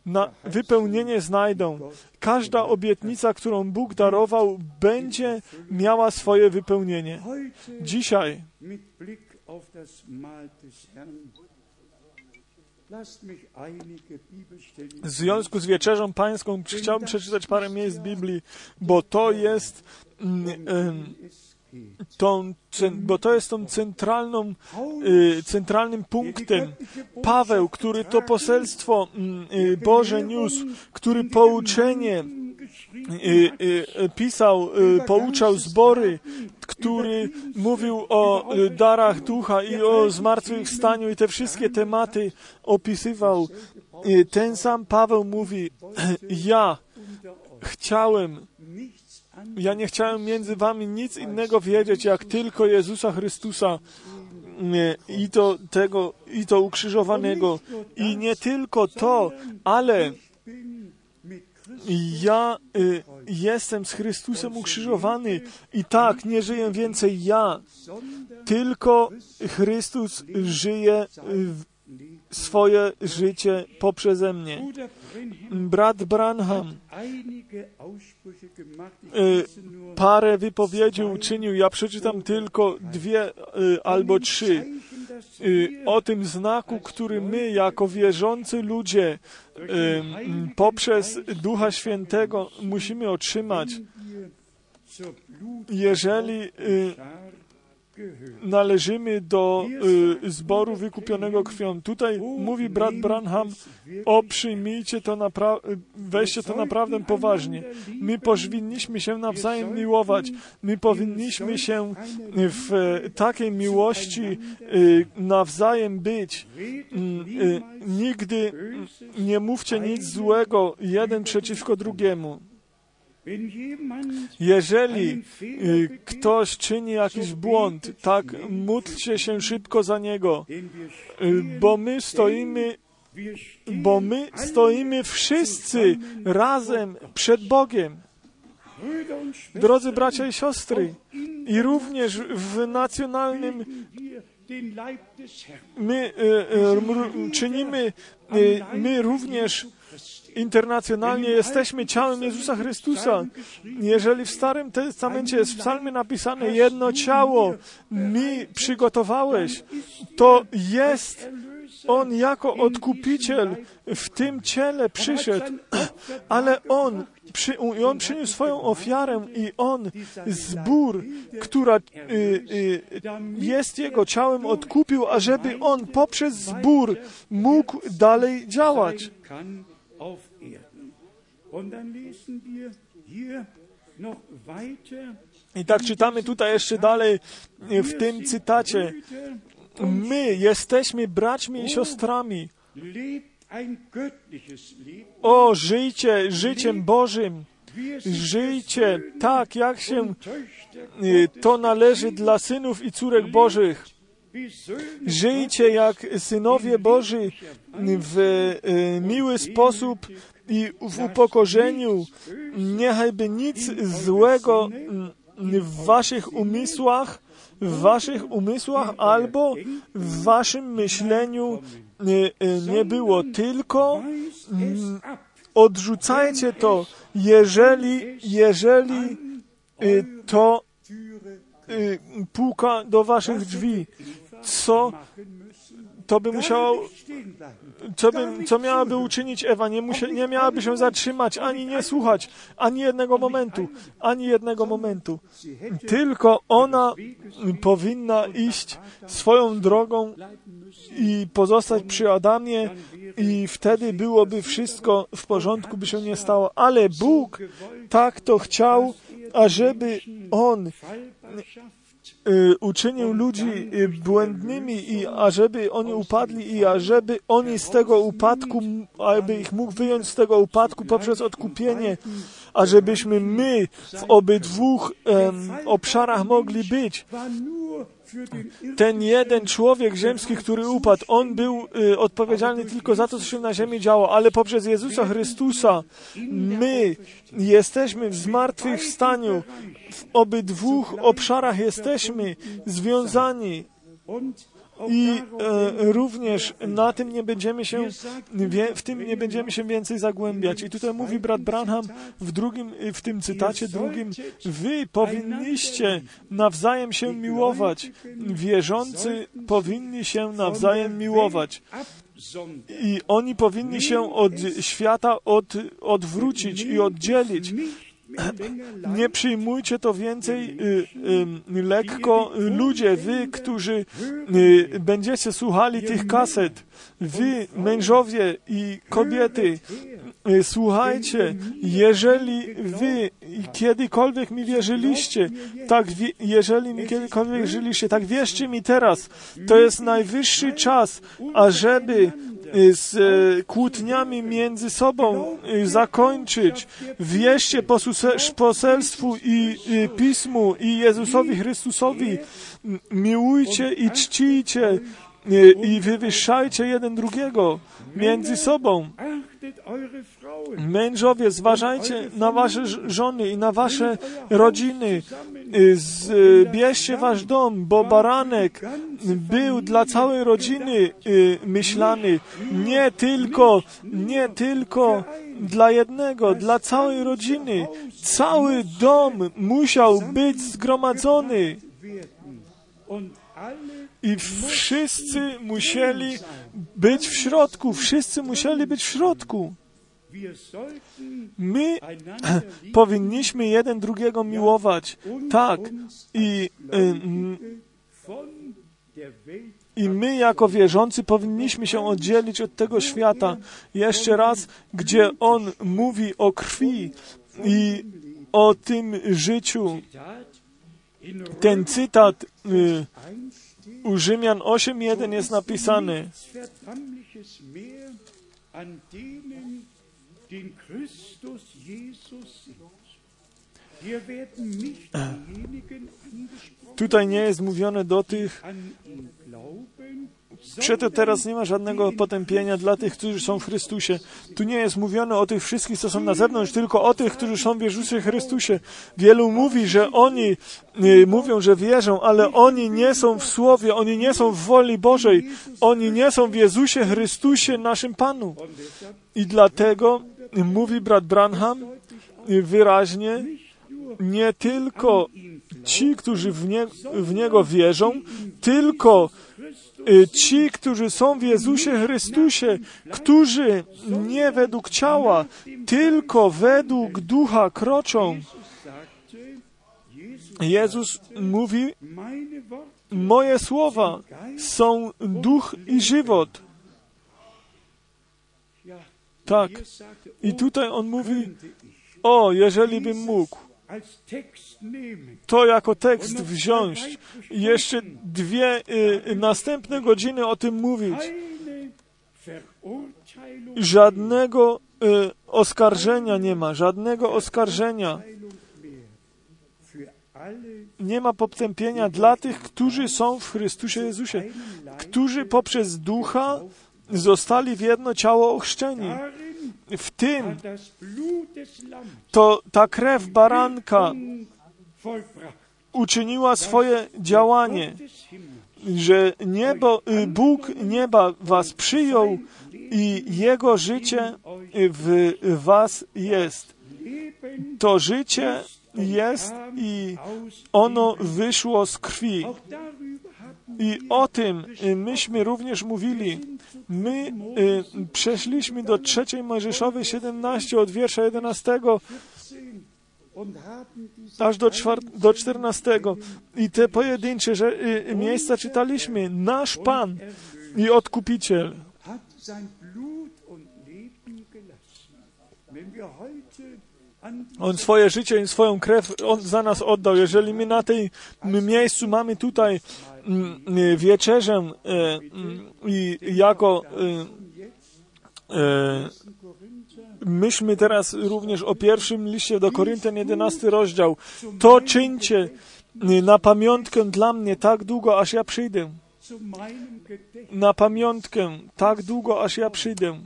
na wypełnienie znajdą. Każda obietnica, którą Bóg darował, będzie miała swoje wypełnienie. Dzisiaj w związku z wieczerzą pańską chciałbym przeczytać parę miejsc Biblii, bo to jest tą, bo to jest tą centralną, y, centralnym punktem. Paweł, który to poselstwo mm, y, Boże niósł, który pouczenie y, pisał, pouczał zbory, który mówił o darach ducha i o zmartwychwstaniu i te wszystkie tematy opisywał. Ten sam Paweł mówi, [CLEARS THROAT] ja chciałem ja nie chciałem między wami nic innego wiedzieć, jak tylko Jezusa Chrystusa nie, i to tego, i to ukrzyżowanego. I nie tylko to, ale ja y, jestem z Chrystusem ukrzyżowany i tak, nie żyję więcej ja, tylko Chrystus żyje swoje życie poprzeze mnie. Brat Branham y, parę wypowiedzi uczynił, ja przeczytam tylko dwie y, albo trzy. Y, o tym znaku, który my jako wierzący ludzie poprzez Ducha Świętego musimy otrzymać, jeżeli. Należymy do y, zboru wykupionego krwią. Tutaj mówi brat Branham, o przyjmijcie to napra- weźcie to naprawdę poważnie. My powinniśmy się nawzajem miłować. My powinniśmy się w e, takiej miłości y, nawzajem być. Mm, y, Nigdy nie mówcie nic złego jeden przeciwko drugiemu. Jeżeli y, ktoś czyni jakiś błąd, tak módlcie się szybko za niego, y, bo my stoimy, bo my stoimy wszyscy razem przed Bogiem. Drodzy bracia i siostry, i również w nacjonalnym my y, mru- czynimy, y, my również internacjonalnie jesteśmy ciałem Jezusa Chrystusa. Jeżeli w Starym Testamencie jest w psalmie napisane jedno ciało mi przygotowałeś, to jest On jako odkupiciel w tym ciele przyszedł, [CLEARS THROAT] ale On, przy, on przyniósł swoją ofiarę i On zbór, która y, y, jest Jego ciałem, odkupił, ażeby On poprzez zbór mógł dalej działać. I tak czytamy tutaj jeszcze dalej w tym cytacie. My jesteśmy braćmi i siostrami. O, żyjcie życiem Bożym. Żyjcie tak, jak się y, to należy dla synów i córek Bożych. Żyjcie jak synowie Boży w y, miły sposób i w upokorzeniu. Niechajby nic złego mm, w waszych umysłach, w waszych umysłach albo w waszym myśleniu y, y, nie było, tylko ab. odrzucajcie to, jeżeli, jeżeli to puka do waszych drzwi. Co, to by musiało, co, by, co miałaby uczynić Ewa? Nie, musia, nie miałaby się zatrzymać, ani nie słuchać, ani jednego momentu, ani jednego momentu. Tylko ona powinna iść swoją drogą i pozostać przy Adamie i wtedy byłoby wszystko w porządku, by się nie stało. Ale Bóg tak to chciał, ażeby On uczynił ludzi y, błędnymi i ażeby oni upadli i ażeby oni z tego upadku, aby ich mógł wyjąć z tego upadku poprzez odkupienie, ażebyśmy my w obydwu em, obszarach mogli być. Ten jeden człowiek ziemski, który upadł, on był y, odpowiedzialny tylko za to, co się na ziemi działo, ale poprzez Jezusa Chrystusa my jesteśmy w zmartwychwstaniu. W obydwu obszarach jesteśmy związani i e, również na tym nie będziemy się, w tym nie będziemy się więcej zagłębiać. I tutaj mówi brat Branham w drugim, w tym cytacie drugim, wy powinniście nawzajem się miłować. Wierzący powinni się nawzajem miłować. I oni powinni się od świata od, odwrócić i oddzielić. Nie przyjmujcie to więcej y, y, lekko. Ludzie, wy, którzy y, będziecie słuchali tych kaset, wy, mężowie i kobiety, y, słuchajcie, jeżeli wy kiedykolwiek mi wierzyliście, tak, jeżeli mi kiedykolwiek wierzyliście, tak wierzcie mi teraz. To jest najwyższy czas, ażeby y, z e, kłótniami między sobą y, zakończyć. Wierzcie poselstwu i, i pismu i Jezusowi Chrystusowi. Miłujcie i czcijcie y, i wywyższajcie jeden drugiego między sobą. Mężowie, zważajcie na wasze żony i na wasze rodziny. Y, Zbierzcie wasz dom, bo baranek był dla całej rodziny y, myślany. Nie tylko, nie tylko dla jednego, dla całej rodziny. Cały dom musiał być zgromadzony. I wszyscy musieli być w środku. Wszyscy musieli być w środku. My [CLEARS THROAT] powinniśmy jeden drugiego miłować. Tak. I, y, I my jako wierzący powinniśmy się oddzielić od tego świata. Jeszcze raz, gdzie on mówi o krwi i o tym życiu. Ten cytat y, 1 steht, u Rzymian 8.1 jest napisany. Tutaj nie jest mówione do tych, Przeto teraz nie ma żadnego potępienia dla tych, którzy są w Chrystusie. Tu nie jest mówione o tych wszystkich, co są na zewnątrz, tylko o tych, którzy są w Jezusie Chrystusie. Wielu mówi, że oni y, mówią, że wierzą, ale oni nie są w Słowie, oni nie są w woli Bożej, oni nie są w Jezusie Chrystusie, naszym Panu. I dlatego mówi brat Branham y, wyraźnie, nie tylko ci, którzy w, nie, w Niego wierzą, tylko ci, którzy są w Jezusie Chrystusie, którzy nie według ciała, tylko według ducha kroczą. Jezus mówi, moje słowa są duch i żywot. Tak. I tutaj on mówi, o, jeżeli bym mógł. To jako tekst wziąć i jeszcze dwie y, następne godziny o tym mówić. Żadnego y, oskarżenia nie ma, żadnego oskarżenia. Nie ma potępienia dla tych, którzy są w Chrystusie Jezusie, którzy poprzez ducha zostali w jedno ciało ochrzczeni. W tym to ta krew baranka uczyniła swoje działanie, że niebo, y, Bóg nieba was przyjął i Jego życie w was jest. To życie jest i ono wyszło z krwi. I o tym y, myśmy również mówili. My y, przeszliśmy do trzeciej Mojżeszowej 17 od wiersza 11 aż do, czwar- do 14. I te pojedyncze że, y, miejsca czytaliśmy. Nasz Pan i Odkupiciel. On swoje życie i swoją krew on za nas oddał. Jeżeli my na tej miejscu mamy tutaj y, wieczerzę e, mm, i jako e, myśmy teraz również o pierwszym liście do Koryntian 11 rozdział. To czyńcie y, na pamiątkę dla mnie tak długo, aż ja przyjdę. Na pamiątkę tak długo, aż ja przyjdę.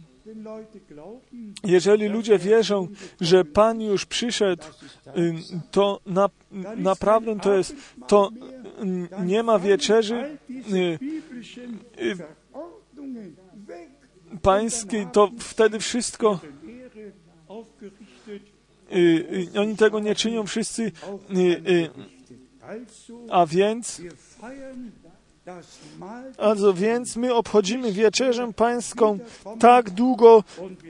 Jeżeli ludzie wierzą, że Pan już przyszedł, to na, naprawdę to jest, to nie ma wieczerzy pańskiej, to wtedy wszystko, y, y, oni tego nie czynią wszyscy, y, a więc, also więc my obchodzimy wieczerzę pańską tak długo,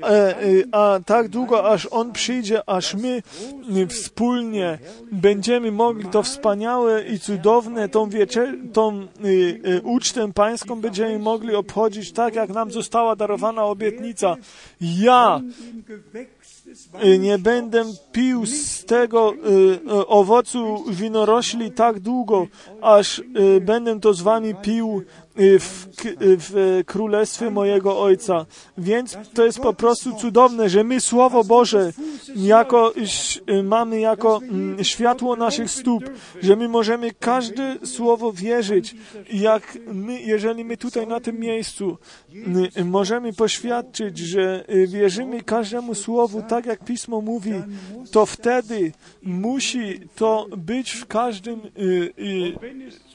e, y, a tak długo, aż On przyjdzie, aż my wspólnie będziemy mogli to wspaniałe i cudowne, tą, wiecze, tą y, ucztę pańską będziemy mogli obchodzić tak, jak nam została darowana obietnica. Ja y, nie będę pił z tego y, y, owocu winorośli tak długo, aż będę to z wami pił w, k- y, w królestwie mojego Ojca. Więc to jest po prostu cudowne, że my Słowo Boże jako, y, mamy jako mm, światło naszych stóp, że my możemy każde Słowo wierzyć. Jak my, jeżeli my tutaj na tym miejscu y, możemy poświadczyć, że y, wierzymy każdemu Słowu, tak jak Pismo mówi, to wtedy musi to być w każdym y,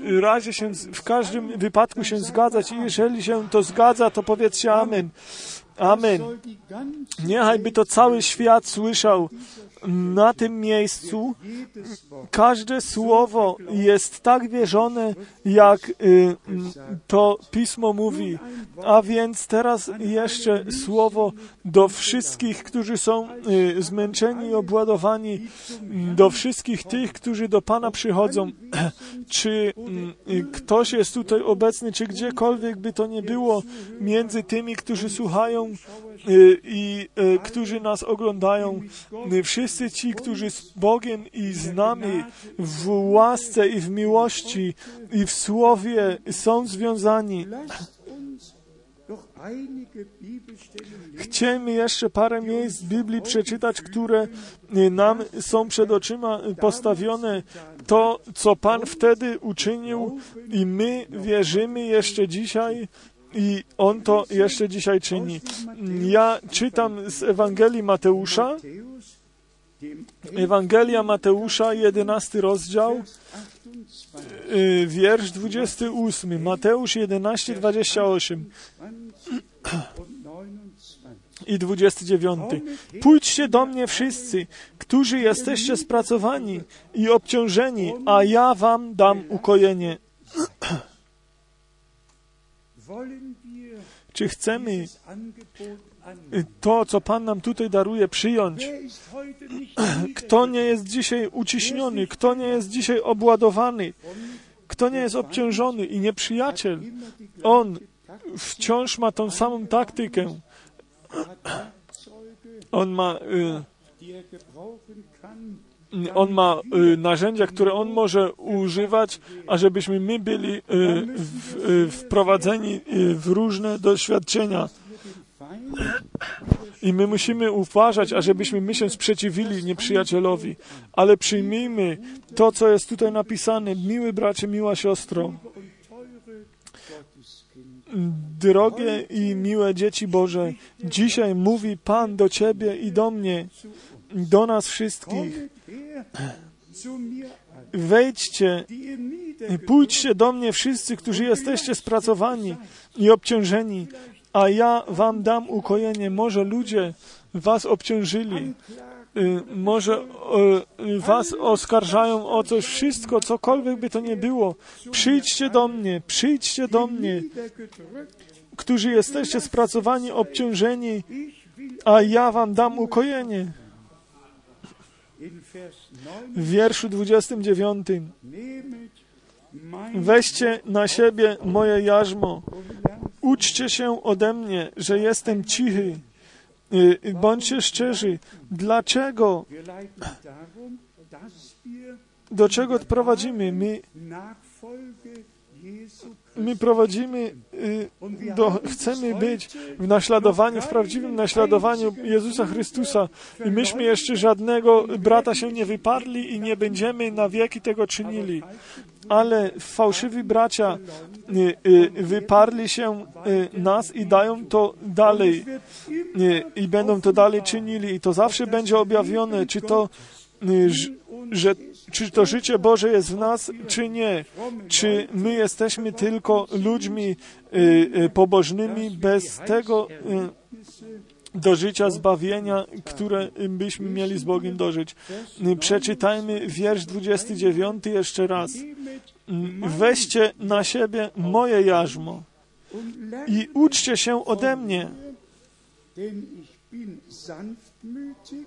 y, razie się, w każdym wypadku się zgadzać i jeżeli się to zgadza, to powiedzcie Amen. Amen. soll die ganze Niechaj by to cały świat słyszał na tym miejscu. Każde słowo jest tak wierzone, jak y, to pismo mówi. A więc teraz jeszcze słowo do wszystkich, którzy są y, zmęczeni i obładowani, do wszystkich tych, którzy do Pana przychodzą. [CLEARS THROAT] Czy y, ktoś jest tutaj obecny, czy gdziekolwiek by to nie było, między tymi, którzy słuchają i y, którzy nas oglądają, y, wszyscy ci, którzy z Bogiem i z nami w łasce i w miłości i w słowie są związani. Chcemy jeszcze parę miejsc Biblii przeczytać, które y, nam są przed oczyma y, postawione. To, co Pan wtedy uczynił i my wierzymy jeszcze dzisiaj i On to jeszcze dzisiaj czyni. Ja czytam z Ewangelii Mateusza, Ewangelia Mateusza, 11 rozdział, 28, y, wiersz 28, Mateusz 11, 28 und 29. i 29. Pójdźcie do mnie wszyscy, którzy jesteście spracowani i obciążeni, a ja wam dam ukojenie. Czy chcemy to, co Pan nam tutaj daruje, przyjąć? Kto nie jest dzisiaj uciśniony, kto nie jest dzisiaj obładowany, kto nie jest obciążony i nieprzyjaciel, on wciąż ma tą samą taktykę. On ma, y, on ma y, narzędzia, które on może używać, ażebyśmy my byli y, y, wprowadzeni w różne doświadczenia. I my musimy uważać, ażebyśmy my się sprzeciwili nieprzyjacielowi. Ale przyjmijmy to, co jest tutaj napisane. Miły bracie, miła siostro, drogie i miłe dzieci Boże, dzisiaj mówi Pan do Ciebie i do mnie, do nas wszystkich. Wejdźcie Pójdźcie do mnie wszyscy, którzy jesteście spracowani i obciążeni, a ja wam dam ukojenie. Może ludzie was obciążyli, y, może y, was oskarżają o coś, wszystko, cokolwiek by to nie było, przyjdźcie do mnie, przyjdźcie do mnie, którzy jesteście spracowani, obciążeni, a ja wam dam ukojenie. W wierszu 29. Weźcie na siebie moje jarzmo. Uczcie się ode mnie, że jestem cichy. Y, Bądźcie szczerzy. Dlaczego? Do czego prowadzimy? My, my prowadzimy, y, do, chcemy być w naśladowaniu, w prawdziwym naśladowaniu Jezusa Chrystusa. I myśmy jeszcze żadnego brata się nie wyparli i nie będziemy na wieki tego czynili. Ale fałszywi bracia y, y, wyparli się nas i dają to dalej. I będą to dalej czynili. I to zawsze będzie objawione, czy to, że czy to życie Boże jest w nas, czy nie. Czy my jesteśmy tylko ludźmi y, y, pobożnymi bez tego y, do życia zbawienia, które byśmy mieli z Bogiem dożyć. Przeczytajmy wiersz 29 jeszcze raz. Weźcie na siebie moje jarzmo i uczcie się ode mnie, denn ich bin sanftmütig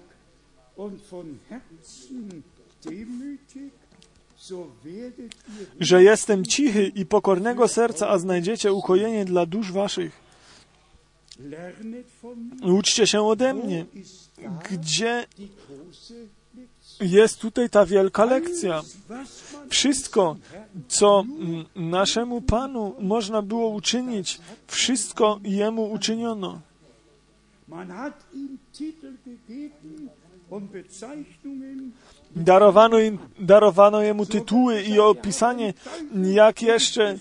und von Herzen że jestem cichy i pokornego serca, a znajdziecie ukojenie dla dusz waszych. Uczcie się ode mnie. Gdzie jest tutaj ta wielka lekcja? Wszystko, co naszemu Panu można było uczynić, wszystko Jemu uczyniono. Darowano, im, darowano Jemu tytuły i opisanie, jak jeszcze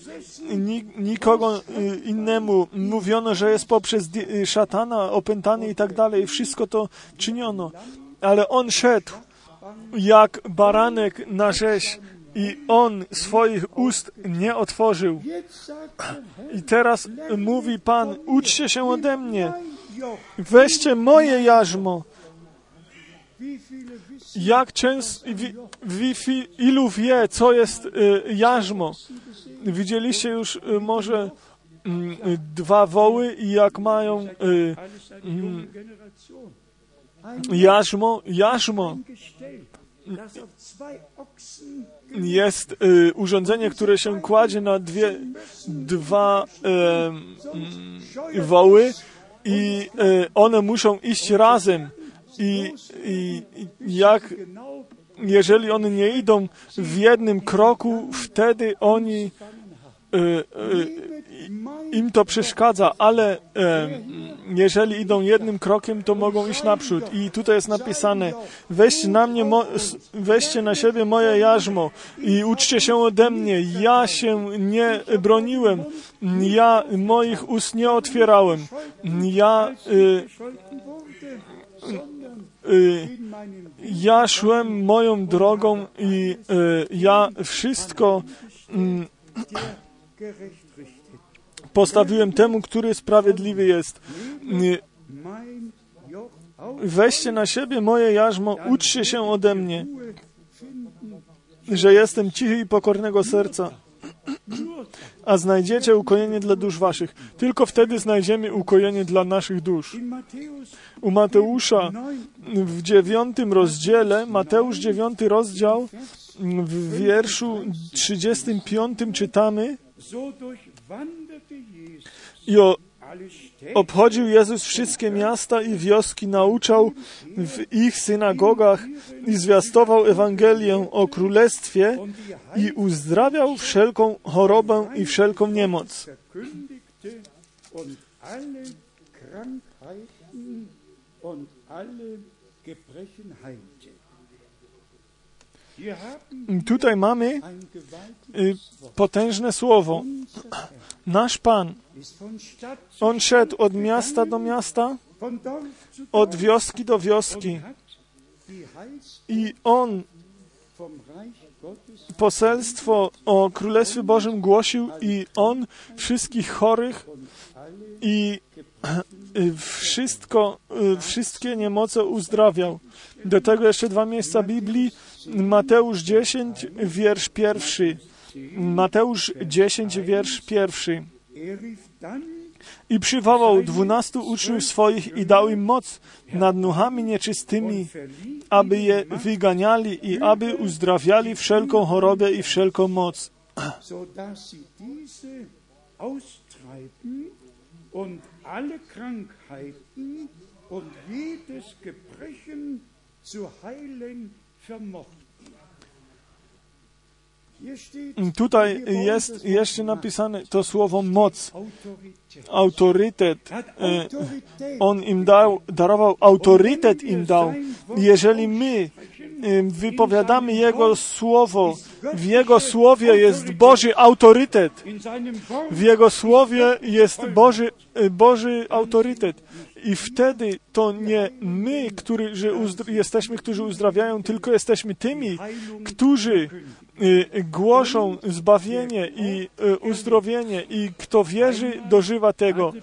ni, nikogo y, innemu mówiono, że jest poprzez y, szatana opętany i tak dalej. Wszystko to czyniono. Ale On szedł jak baranek na rzeź i On swoich ust nie otworzył. I teraz mówi Pan, uczcie się ode mnie, weźcie moje jarzmo. Jak często, ilu wie, co jest y, jarzmo? Widzieliście już y, może mm, dwa woły i jak mają y, ein jarzmo? Jarzmo jest urządzenie, które się kładzie na dwie, dwa mm, woły i one muszą iść razem. I, i, jak jeżeli one nie idą w jednym kroku, wtedy oni y, y, im to przeszkadza, ale e, jeżeli idą jednym krokiem, to mogą iść naprzód. I tutaj jest napisane, weźcie na mnie, weźcie na siebie moje jarzmo i uczcie się ode mnie. Ja się nie broniłem, ja moich ust nie otwierałem. Ja, y, ja szłem moją drogą i y, ja wszystko mm, postawiłem temu, który sprawiedliwy jest. Y, Weźcie na siebie moje jarzmo, uczcie się ode mnie, że jestem cichy i pokornego serca, a znajdziecie ukojenie dla dusz waszych. Tylko wtedy znajdziemy ukojenie dla naszych dusz. U Mateusza 9, w dziewiątym rozdziale, Mateusz dziewiąty rozdział, w wierszu 35 czytamy i o, obchodził Jezus wszystkie miasta i wioski, nauczał w ich synagogach i zwiastował Ewangelię o Królestwie i uzdrawiał wszelką chorobę i wszelką niemoc. Tutaj mamy y, potężne słowo. Nasz Pan, On szedł od miasta do miasta, od wioski do wioski i On poselstwo o Królestwie Bożym głosił i on wszystkich chorych i [CLEARS THROAT] wszystko, wszystkie niemoce uzdrawiał. Do tego jeszcze dwa miejsca Biblii. Mateusz 10, wiersz pierwszy. Mateusz 10, wiersz pierwszy. I przywołał dwunastu uczniów swoich i dał im moc nad duchami nieczystymi, aby je wyganiali i aby uzdrawiali wszelką chorobę i wszelką moc. und alle Krankheiten und jedes Gebrechen zu heilen vermochten. Tutaj jest jeszcze napisane to słowo moc, autorytet. On im dał, darował, autorytet im dał. Jeżeli my wypowiadamy Jego słowo, w Jego słowie jest Boży autorytet. W Jego słowie jest Boży, Boży autorytet. I wtedy to nie my, którzy jesteśmy, którzy uzdrawiają, tylko jesteśmy tymi, którzy głoszą zbawienie i uzdrowienie i kto wierzy, dożywa tego.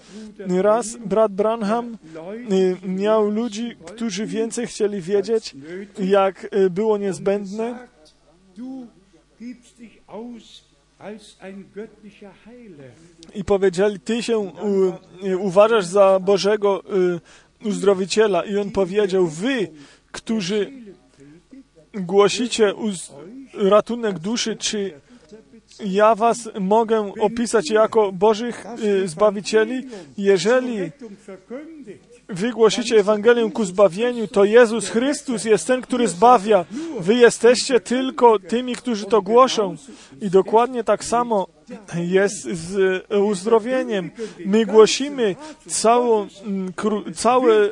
Raz brat Branham miał ludzi, którzy więcej chcieli wiedzieć, jak było niezbędne. I powiedzieli, ty się u, uważasz za Bożego uzdrowiciela. I on powiedział, wy, którzy głosicie uz ratunek duszy, czy ja was mogę opisać jako Bożych y, Zbawicieli? Jeżeli wy głosicie Ewangelię ku zbawieniu, to Jezus Chrystus jest ten, który zbawia. Wy jesteście tylko tymi, którzy to głoszą. I dokładnie tak samo jest z uzdrowieniem. My głosimy całą, całe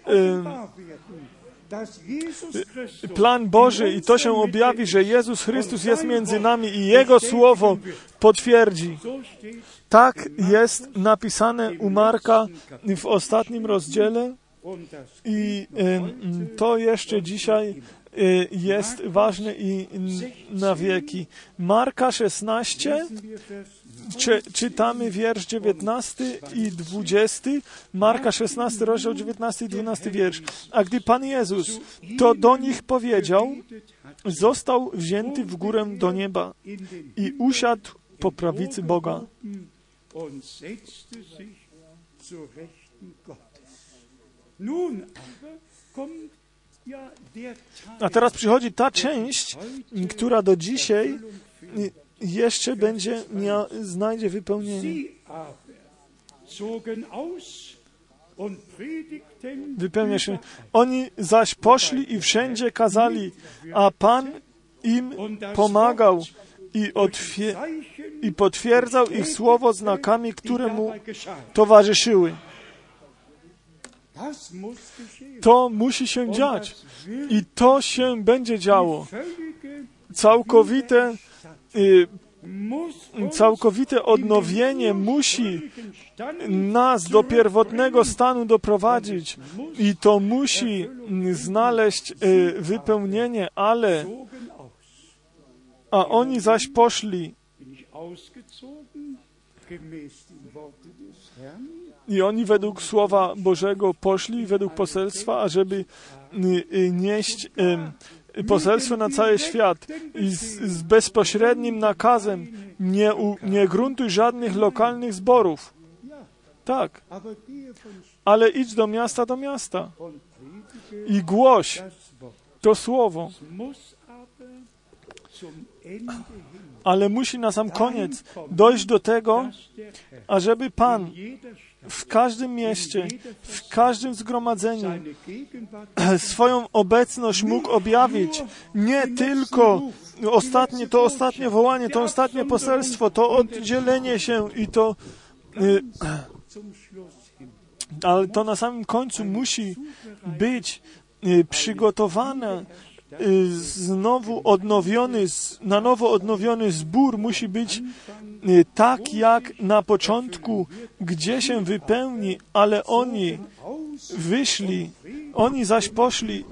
plan Boży i to się objawi, że Jezus Chrystus jest między nami i Jego Słowo potwierdzi. Tak jest napisane u Marka w ostatnim rozdziale i to jeszcze dzisiaj jest ważne i na wieki. Marka 16, czy, czytamy wiersz 19 i 20, Marka 16, rozdział 19 i 12 wiersz. A gdy Pan Jezus to do nich powiedział, został wzięty w górę do nieba i usiadł po prawicy Boga. A teraz przychodzi ta część, która do dzisiaj jeszcze będzie mia, znajdzie wypełnienie. Wypełnia się. Oni zaś poszli i wszędzie kazali, a Pan im pomagał i, i potwierdzał ich słowo znakami, które mu towarzyszyły. To musi się dziać. i to się będzie działo. Całkowite y, całkowite odnowienie musi nas do pierwotnego stanu doprowadzić. i to musi znaleźć y, wypełnienie, ale a oni zaś poszli i oni według Słowa Bożego poszli, według poselstwa, ażeby y, nieść poselstwo na cały świat i z, z bezpośrednim nakazem nie, u, nie gruntuj żadnych lokalnych zborów. Tak, ale idź do miasta do miasta i głoś to słowo. Ale musi na sam koniec dojść do tego, ażeby Pan w każdym mieście, w każdym zgromadzeniu [CLEARS THROAT] swoją obecność mógł objawić. Nie tylko ostatnie, to ostatnie wołanie, to ostatnie poselstwo, to oddzielenie się i to. Y, ale to na samym końcu musi być y, przygotowane znowu odnowiony, na nowo odnowiony zbór musi być Y, tak jak na początku, gdzie się wypełni, ale oni wyszli, oni zaś poszli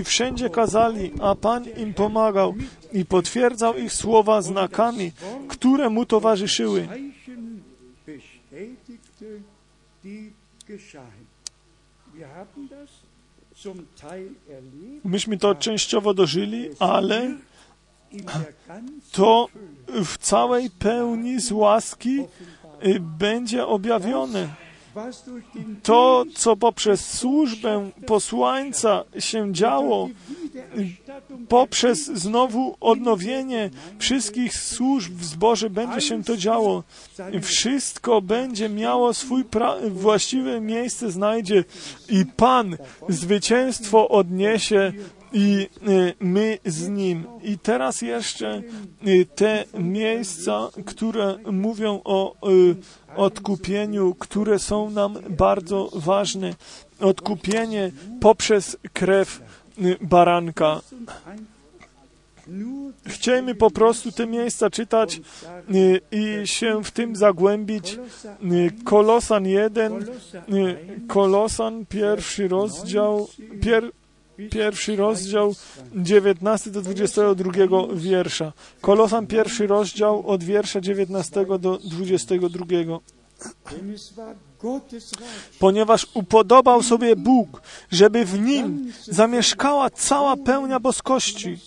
i wszędzie kazali, a Pan im pomagał i potwierdzał ich słowa znakami, które mu towarzyszyły. Myśmy to częściowo dożyli, ale to w całej pełni z łaski y, będzie objawione. To, co poprzez służbę posłańca się działo, poprzez znowu odnowienie wszystkich służb w zborze będzie się to działo. Wszystko będzie miało swój właściwe miejsce, znajdzie i Pan zwycięstwo odniesie i y, my z Nim. I teraz jeszcze y, te miejsca, które mówią o y, odkupieniu, które są nam bardzo ważne. Odkupienie poprzez krew baranka. Chciejmy po prostu te miejsca czytać i się w tym zagłębić. Kolosan 1, y, Kolosan pierwszy rozdział, pier, pierwszy rozdział 19 do 22 wiersza. Kolosan pierwszy rozdział od wiersza 19 do 22. denn es war Gottes Reich. Ponieważ upodobał sobie Bóg, żeby w nim zamieszkała cała pełnia boskości.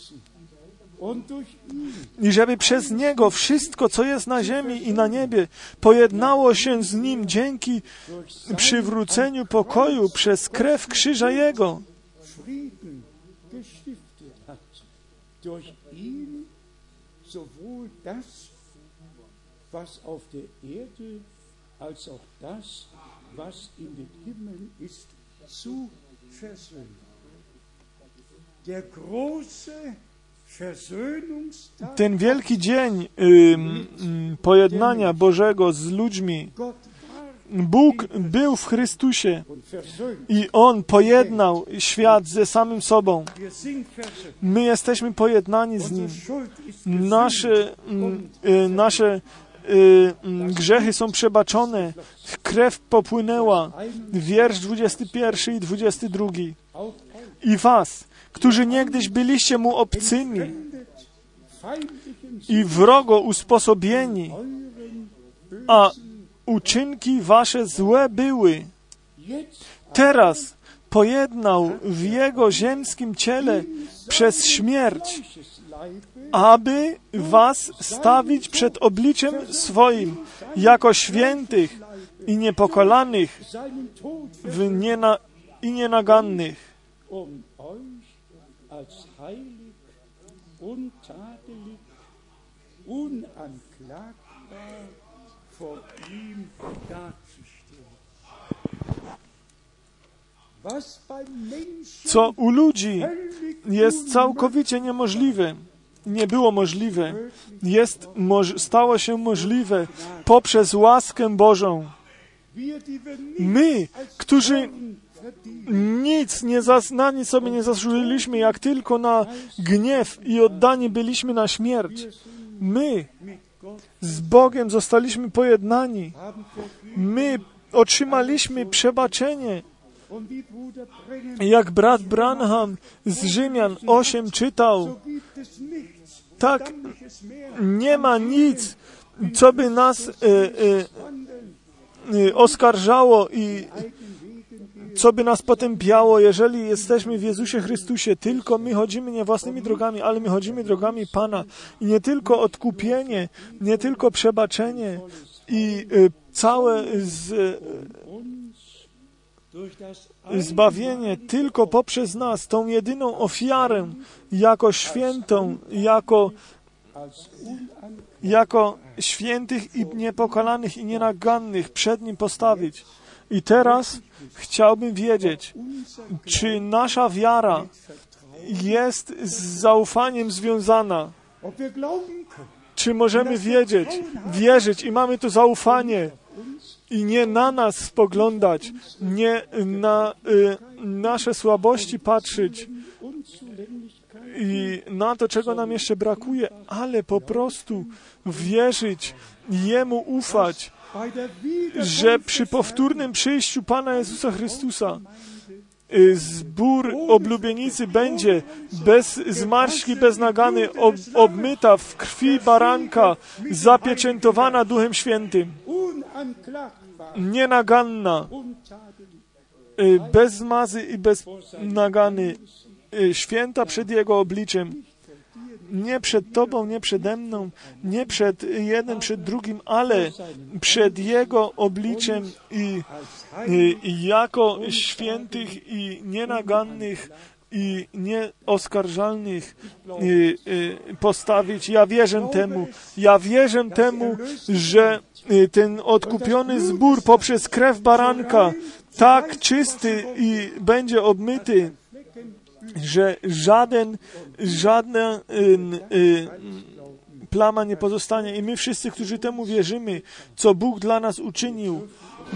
I żeby przez Niego wszystko, co jest na ziemi i na niebie, pojednało się z Nim dzięki przywróceniu pokoju przez krew krzyża Jego. Ten wielki dzień ym, ym, pojednania Bożego z ludźmi, Bóg był w Chrystusie i On pojednał świat ze samym sobą. My jesteśmy pojednani z Nim. Nasze, mm, y, nasze y, mm, grzechy są przebaczone. Krew popłynęła. Wiersz 21 i 22. auch euch I was, którzy niegdyś byliście mu obcymi i wrogo usposobieni, a uczynki wasze złe były, teraz pojednał w jego ziemskim ciele przez śmierć, aby was stawić przed obliczem swoim jako świętych i niepokolanych w niena, i nienagannych, um co u ludzi jest całkowicie niemożliwe, nie było możliwe, jest, moż, stało się możliwe poprzez łaskę Bożą. My, którzy nic nie zas, na nic sobie nie zasłużyliśmy, jak tylko na gniew i oddani byliśmy na śmierć. My z Bogiem zostaliśmy pojednani. My otrzymaliśmy przebaczenie. Jak brat Branham z Rzymian 8 czytał, tak nie ma nic, co by nas e, e, e, oskarżało i. co by nas potępiało, jeżeli jesteśmy w Jezusie Chrystusie. Tylko my chodzimy nie własnymi drogami, ale my chodzimy drogami Pana. I nie tylko odkupienie, nie tylko przebaczenie i e, całe z, das zbawienie tylko poprzez nas, tą jedyną ofiarę, jako świętą, jako, jako świętych i niepokalanych i nienagannych przed Nim postawić. I teraz chciałbym wiedzieć, czy nasza wiara jest z zaufaniem związana, czy możemy wiedzieć, wierzyć? I mamy to zaufanie. I nie na nas spoglądać, nie na y, nasze słabości patrzeć, i na to, czego nam jeszcze brakuje, ale po prostu wierzyć, Jemu ufać, że przy powtórnym przyjściu Pana Jezusa Chrystusa y, zbór oblubienicy będzie bez zmarszki, bez nagany, ob, obmyta w krwi baranka, zapieczętowana Duchem Świętym, nienaganna, y, bez zmazy i bez nagany, y, święta przed Jego obliczem. Nie przed Tobą, nie przede mną, nie przed jednym, przed drugim, ale przed Jego obliczem i y, jako świętych i nienagannych i nieoskarżalnych postawić. Ja wierzę temu. Ja wierzę temu, że y, ten odkupiony zbór poprzez krew baranka tak czysty i będzie obmyty, że żaden, żadna y, y, plama nie pozostanie. I my wszyscy, którzy temu wierzymy, co Bóg dla nas uczynił,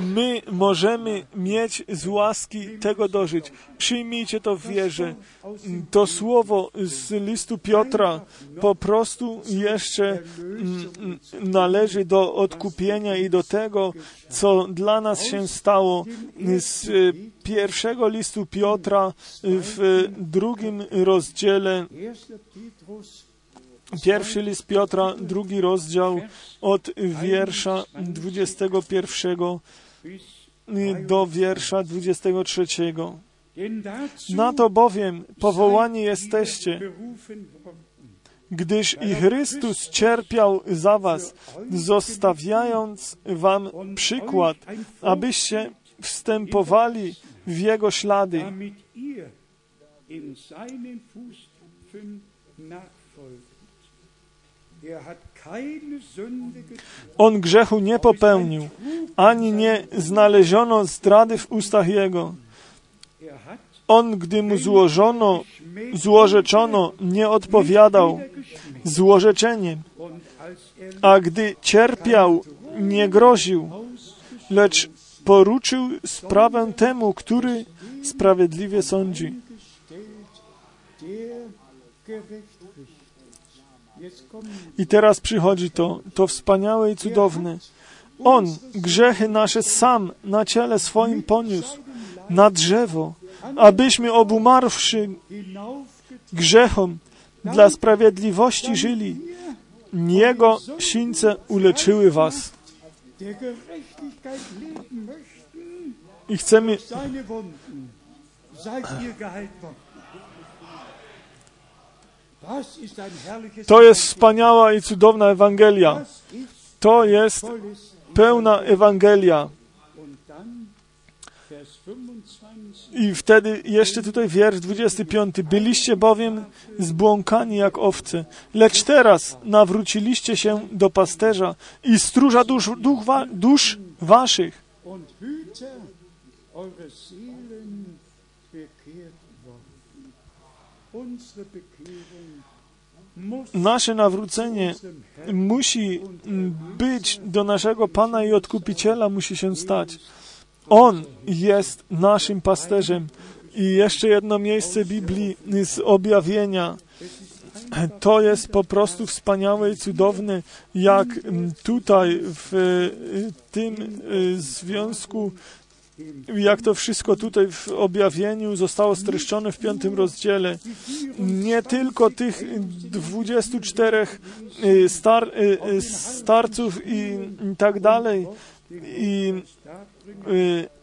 my możemy mieć z łaski tego dożyć. Przyjmijcie to w wierze. To słowo z listu Piotra po prostu jeszcze mm, należy do odkupienia i do tego, co dla nas się stało z pierwszego listu Piotra w drugim rozdziale 1. Petrus Pierwszy list Piotra, drugi rozdział od wiersza 21 bis do wiersza 23. denn dazu Na to bowiem powołani jesteście, gdyż i Chrystus cierpiał za was, zostawiając wam przykład, abyście wstępowali w Jego ślady. nachfolgt. On grzechu nie popełnił, ani nie znaleziono zdrady w ustach Jego. Er On, gdy mu złożono, złorzeczono, nie odpowiadał. złorzeczeniem, er a gdy cierpiał, nie groził, lecz poruczył sprawę temu, który sprawiedliwie sądzi. I teraz przychodzi to, to wspaniałe i cudowne. On grzechy nasze sam na ciele swoim poniósł, na drzewo, abyśmy obumarwszy grzechom dla sprawiedliwości żyli. Jego sińce uleczyły was. I chcemy, to jest wspaniała i cudowna Ewangelia. To jest pełna Ewangelia. Und dann Vers 25. I wtedy jeszcze tutaj wiersz 25. Byliście bowiem zbłąkani jak owce, lecz teraz nawróciliście się do pasterza i stróża dusz, duch wa, dusz waszych. Unsere Nasze nawrócenie musi być do naszego Pana i Odkupiciela, musi się stać. On jest naszym pasterzem. I jeszcze jedno miejsce Biblii z objawienia. To jest po prostu wspaniałe i cudowne, jak tutaj w y, tym y, związku, jak to wszystko tutaj w objawieniu zostało streszczone w piątym rozdziale. Nie tylko tych 24 y, star, y, y, starców i tak dalej, i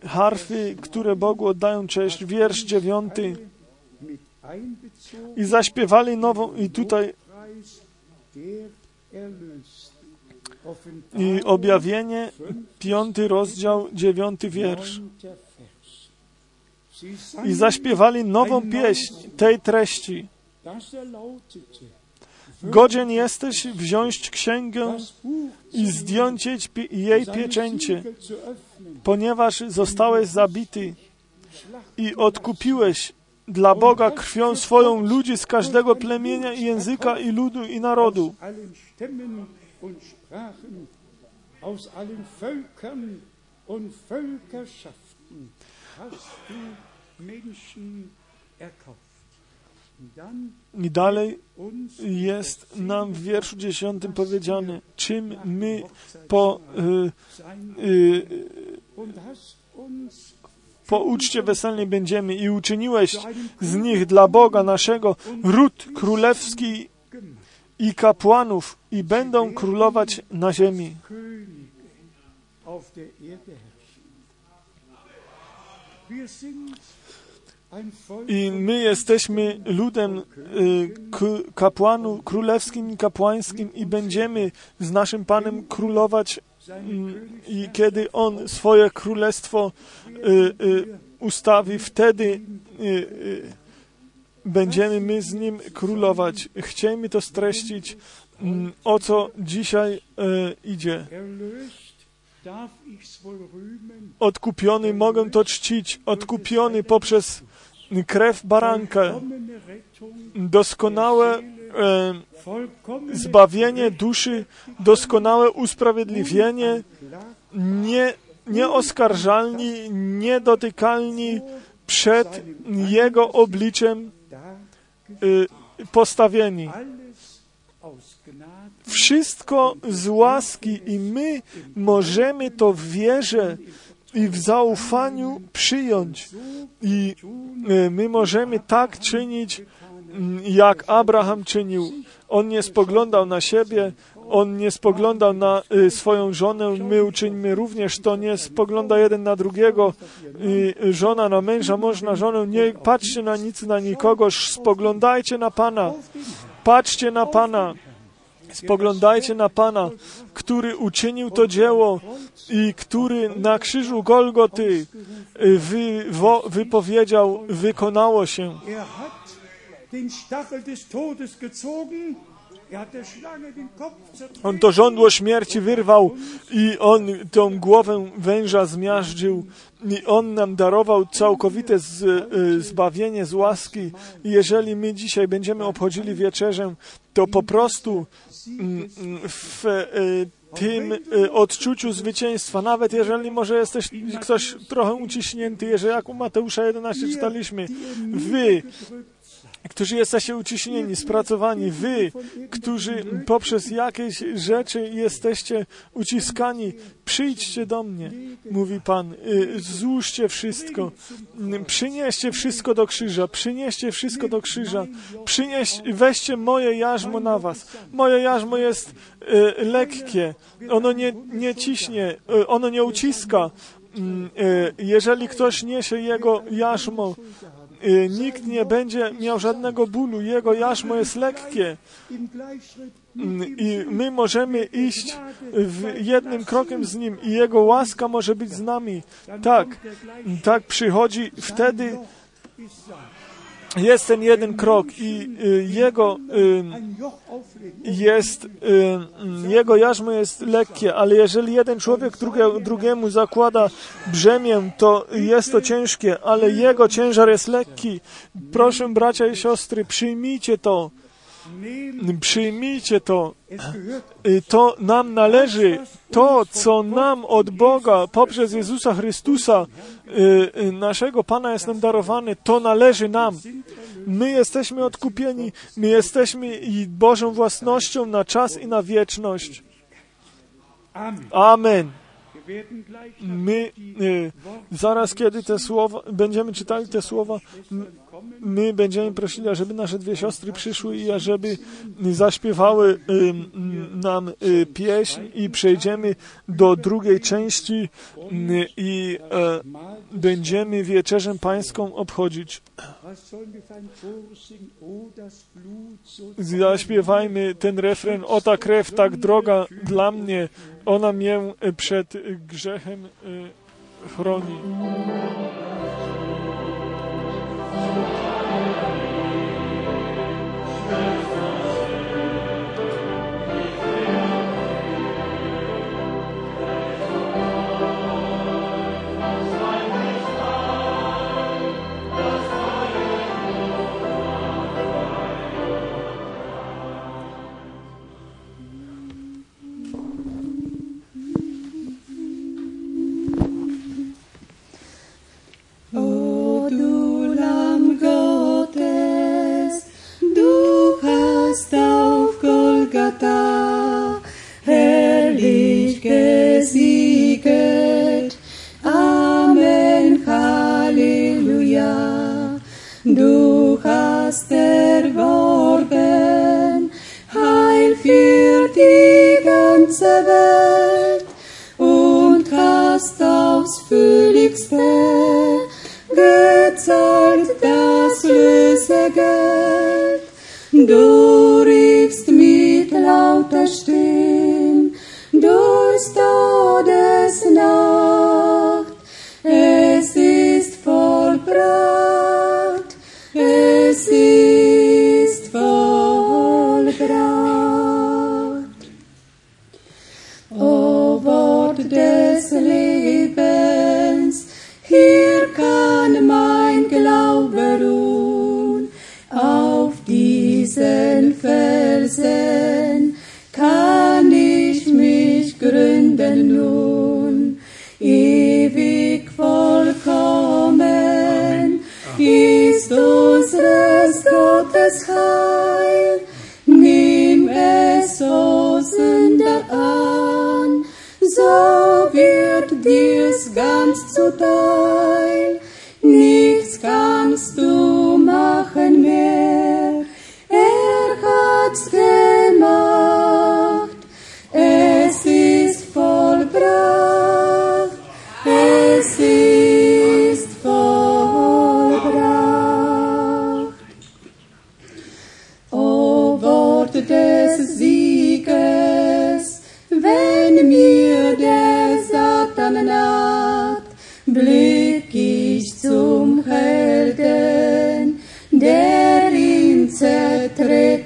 harfy, które Bogu oddają cześć. Wiersz dziewiąty. I zaśpiewali nową, i tutaj. I objawienie, piąty rozdział, dziewiąty wiersz. I zaśpiewali nową pieśń tej treści. Godzien jesteś wziąć księgę i zdjąć jej pieczęcie, ponieważ zostałeś zabity i odkupiłeś dla Boga krwią swoją ludzi z każdego plemienia i języka i ludu i narodu. I dalej jest nam w wierszu dziesiątym powiedziane, czym my po y, y, po uczcie weselnej będziemy i uczyniłeś z nich dla Boga naszego ród królewski i kapłanów i będą królować na ziemi. I my jesteśmy ludem y, kapłanu królewskim i kapłańskim i będziemy z naszym Panem królować mm, i kiedy On swoje królestwo y, y, ustawi, wtedy będziemy my z Nim królować. Chciejmy to streścić, mm, o co dzisiaj idzie. Odkupiony mogę to czcić, odkupiony poprzez krew baranka, doskonałe e, zbawienie duszy, doskonałe usprawiedliwienie, nie, nieoskarżalni, niedotykalni przed Jego obliczem e, postawieni. Wszystko z łaski i my możemy to w wierze i w zaufaniu przyjąć. I e, my możemy tak czynić, mm, jak Abraham czynił. On nie spoglądał na siebie, on nie spoglądał na y, swoją żonę, my uczyńmy również to, nie spogląda jeden na drugiego, żona na męża, mąż na żonę, nie patrzcie na nic, na nikogo, spoglądajcie na Pana, patrzcie na Pana. Spoglądajcie na Pana, który uczynił to dzieło i który na krzyżu Golgoty wy, wo, wypowiedział, wykonało się. On to żądło śmierci wyrwał i on tą głowę węża zmiażdżył i on nam darował całkowite z, y, zbawienie z łaski. I jeżeli my dzisiaj będziemy obchodzili wieczerzę, to po prostu mm, w y, tym y, odczuciu zwycięstwa, nawet jeżeli może jesteś ktoś trochę uciśnięty, jeżeli jak u Mateusza 11 czytaliśmy, wy, którzy jesteście uciśnieni, spracowani, wy, którzy poprzez jakieś rzeczy jesteście uciskani, przyjdźcie do mnie, mówi Pan, y, złóżcie wszystko, przynieście wszystko do krzyża, przynieście wszystko do krzyża, przynieś, weźcie moje jarzmo na was. Moje jarzmo jest y, lekkie, ono nie, nie ciśnie, y, ono nie uciska. Mm, jeżeli ktoś niesie jego jarzmo, nikt nie będzie miał żadnego bólu. Jego jarzmo jest lekkie. Mm, I my możemy iść jednym krokiem z Nim i Jego łaska może być z nami. Tak, tak przychodzi wtedy jest ten jeden krok i y, jego y, jest, y, jego jarzmo jest lekkie, ale jeżeli jeden człowiek drugie, drugiemu zakłada brzemię, to jest to ciężkie, ale jego ciężar jest lekki. Proszę bracia i siostry, przyjmijcie to. Przyjmijcie to. To nam należy. To, co nam od Boga poprzez Jezusa Chrystusa, naszego Pana jest nam darowane, to należy nam. My jesteśmy odkupieni, my jesteśmy Bożą własnością na czas i na wieczność. Amen. My y, zaraz, kiedy te słowa, będziemy czytali te słowa, my będziemy prosili, ażeby nasze dwie siostry przyszły i ażeby zaśpiewały nam y, pieśń i przejdziemy do drugiej części i e, będziemy wieczerzę pańską obchodzić. Zaśpiewajmy ten refren, o ta krew tak droga dla mnie, ona mnie przed grzechem chroni.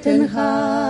And Haag.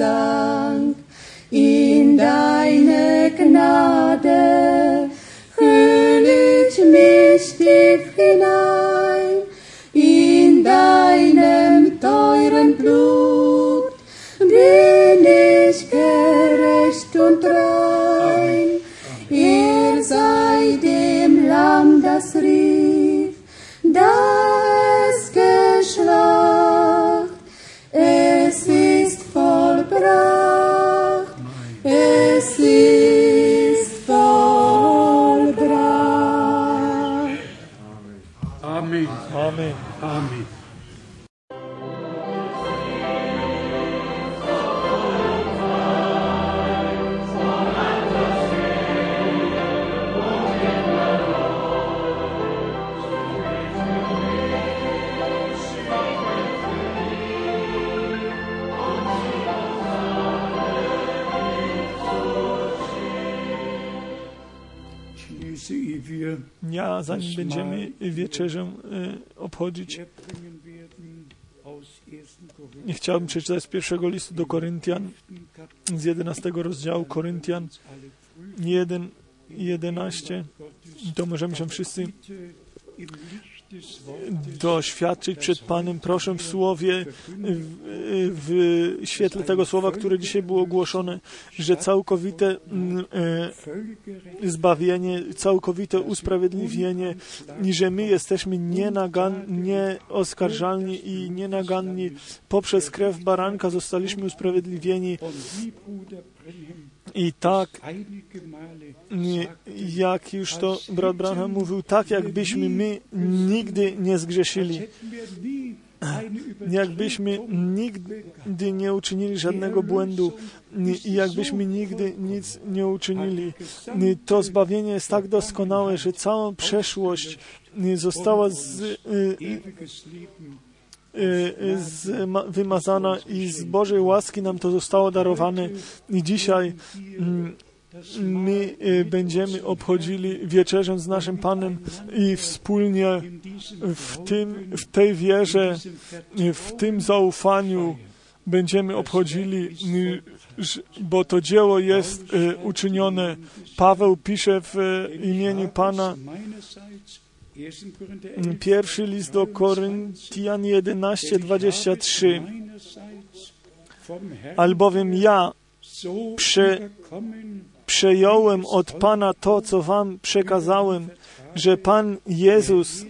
Gesang in deine Gnade, hüll ich mich tief hinein. Zanim będziemy wieczerzę e, obchodzić, erbringen werden aus 1. Korinther nie chciałbym przeczytać z pierwszego listu do Koryntian, z 11 rozdziału Koryntian alle früh 1, 11. Gottes To możemy się wszyscy doświadczyć przed Panem. Proszę w słowie, w, w świetle tego słowa, które dzisiaj było ogłoszone, że całkowite e, zbawienie, całkowite usprawiedliwienie i że my jesteśmy nieoskarżalni i nienaganni. Poprzez krew baranka zostaliśmy usprawiedliwieni i tak, nie, sagte, jak już to brat Branham mówił, tak jakbyśmy my nigdy nie zgrzeszyli. jakbyśmy nigdy nie uczynili żadnego błędu i jakbyśmy nigdy nic nie uczynili. To zbawienie jest tak doskonałe, że cała przeszłość została z, y, Leben y, z, ma- wymazana i z Bożej łaski nam to zostało darowane. I dzisiaj mm, my e, będziemy obchodzili wieczerzę z naszym Panem i wspólnie w, tym, w tej wierze, w tym zaufaniu będziemy obchodzili, y, bo to dzieło jest e, uczynione. Paweł pisze w e, imieniu Pana Pierwszy list do Koryntian 11:23. Albowiem ja prze- przejąłem od Pana to, co wam przekazałem, że Pan Jezus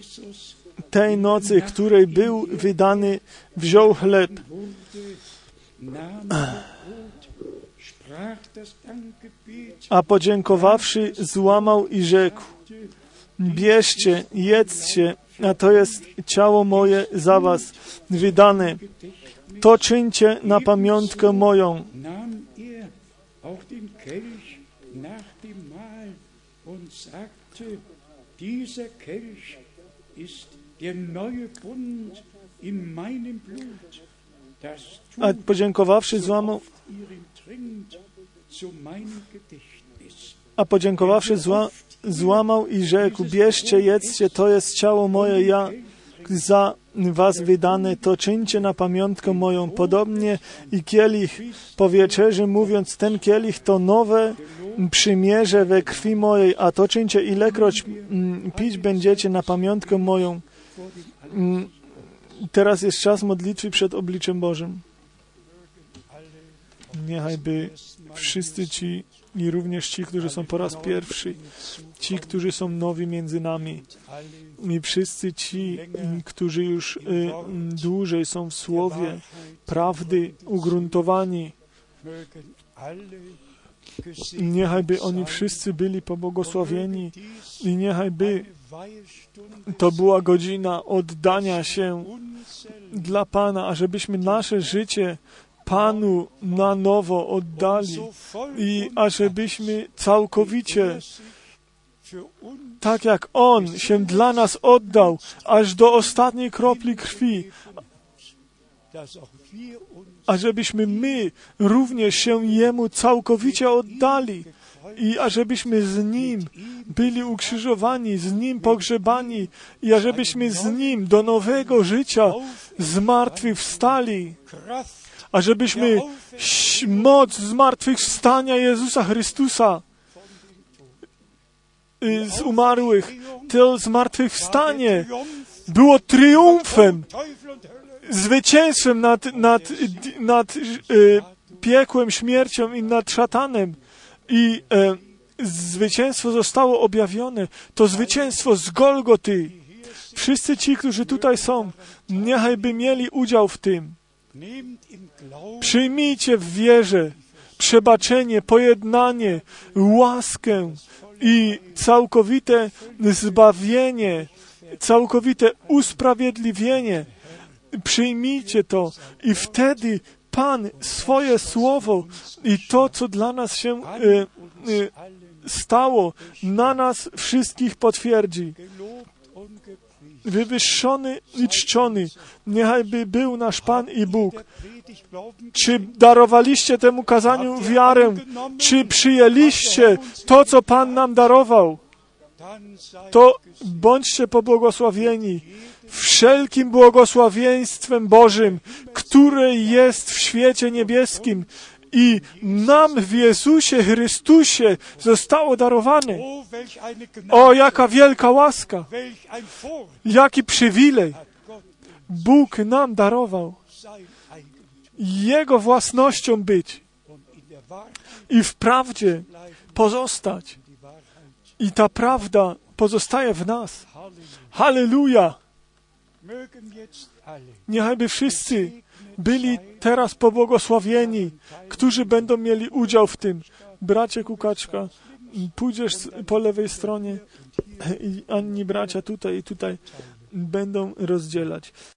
tej nocy, której był wydany, wziął chleb, a podziękowawszy, złamał i rzekł: Bierzcie, jedzcie, a to jest ciało moje za was wydane. To czyńcie na pamiątkę moją. A podziękowawszy, złamał, a podziękowawszy, zła, złamał i rzekł: Bierzcie, jedzcie, to jest ciało moje, ja za was wydane, to czyńcie na pamiątkę moją. Podobnie i kielich po wieczerzy, mówiąc, ten kielich to nowe przymierze we krwi mojej, a to czyńcie ilekroć mm, pić będziecie na pamiątkę moją. Mm, Teraz jest czas modlitwy przed obliczem Bożym. Niechaj by wszyscy ci i również ci, którzy są po raz pierwszy, ci, którzy są nowi między nami. I wszyscy ci, m, którzy już y, m, dłużej są w słowie prawdy ugruntowani, niechaj by oni wszyscy byli pobłogosławieni i niechaj by to była godzina oddania się dla Pana, ażebyśmy nasze życie Panu na nowo oddali i ażebyśmy całkowicie, tak jak On się dla nas oddał, aż do ostatniej kropli krwi, ażebyśmy my również się Jemu całkowicie oddali i ażebyśmy z Nim byli ukrzyżowani, z Nim pogrzebani i ażebyśmy z Nim do nowego życia zmartwychwstali, ażebyśmy moc zmartwychwstania Jezusa Chrystusa y, z umarłych, to zmartwychwstanie było triumfem, zwycięstwem nad, nad, nad y, piekłem, śmiercią i nad szatanem. I e, zwycięstwo zostało objawione. To zwycięstwo z Golgoty. Wszyscy ci, którzy tutaj są, niechaj by mieli udział w tym. Przyjmijcie w wierze przebaczenie, pojednanie, łaskę i całkowite zbawienie, całkowite usprawiedliwienie. Przyjmijcie to i wtedy Pan swoje słowo i to, co dla nas się e, e, stało, na nas wszystkich potwierdzi. Wywyższony i czczony, niechaj by był nasz Pan i Bóg. Czy darowaliście temu kazaniu wiarę? Czy przyjęliście to, co Pan nam darował? To bądźcie pobłogosławieni wszelkim błogosławieństwem Bożym, które jest w świecie niebieskim i nam w Jezusie Chrystusie zostało darowane. O, jaka wielka łaska, jaki przywilej Bóg nam darował. Jego własnością być i w prawdzie pozostać. I ta prawda pozostaje w nas. Halleluja! Niechajby wszyscy byli teraz pobłogosławieni, którzy będą mieli udział w tym. Bracie Kukaczka, pójdziesz po lewej stronie i inni bracia tutaj i tutaj będą rozdzielać.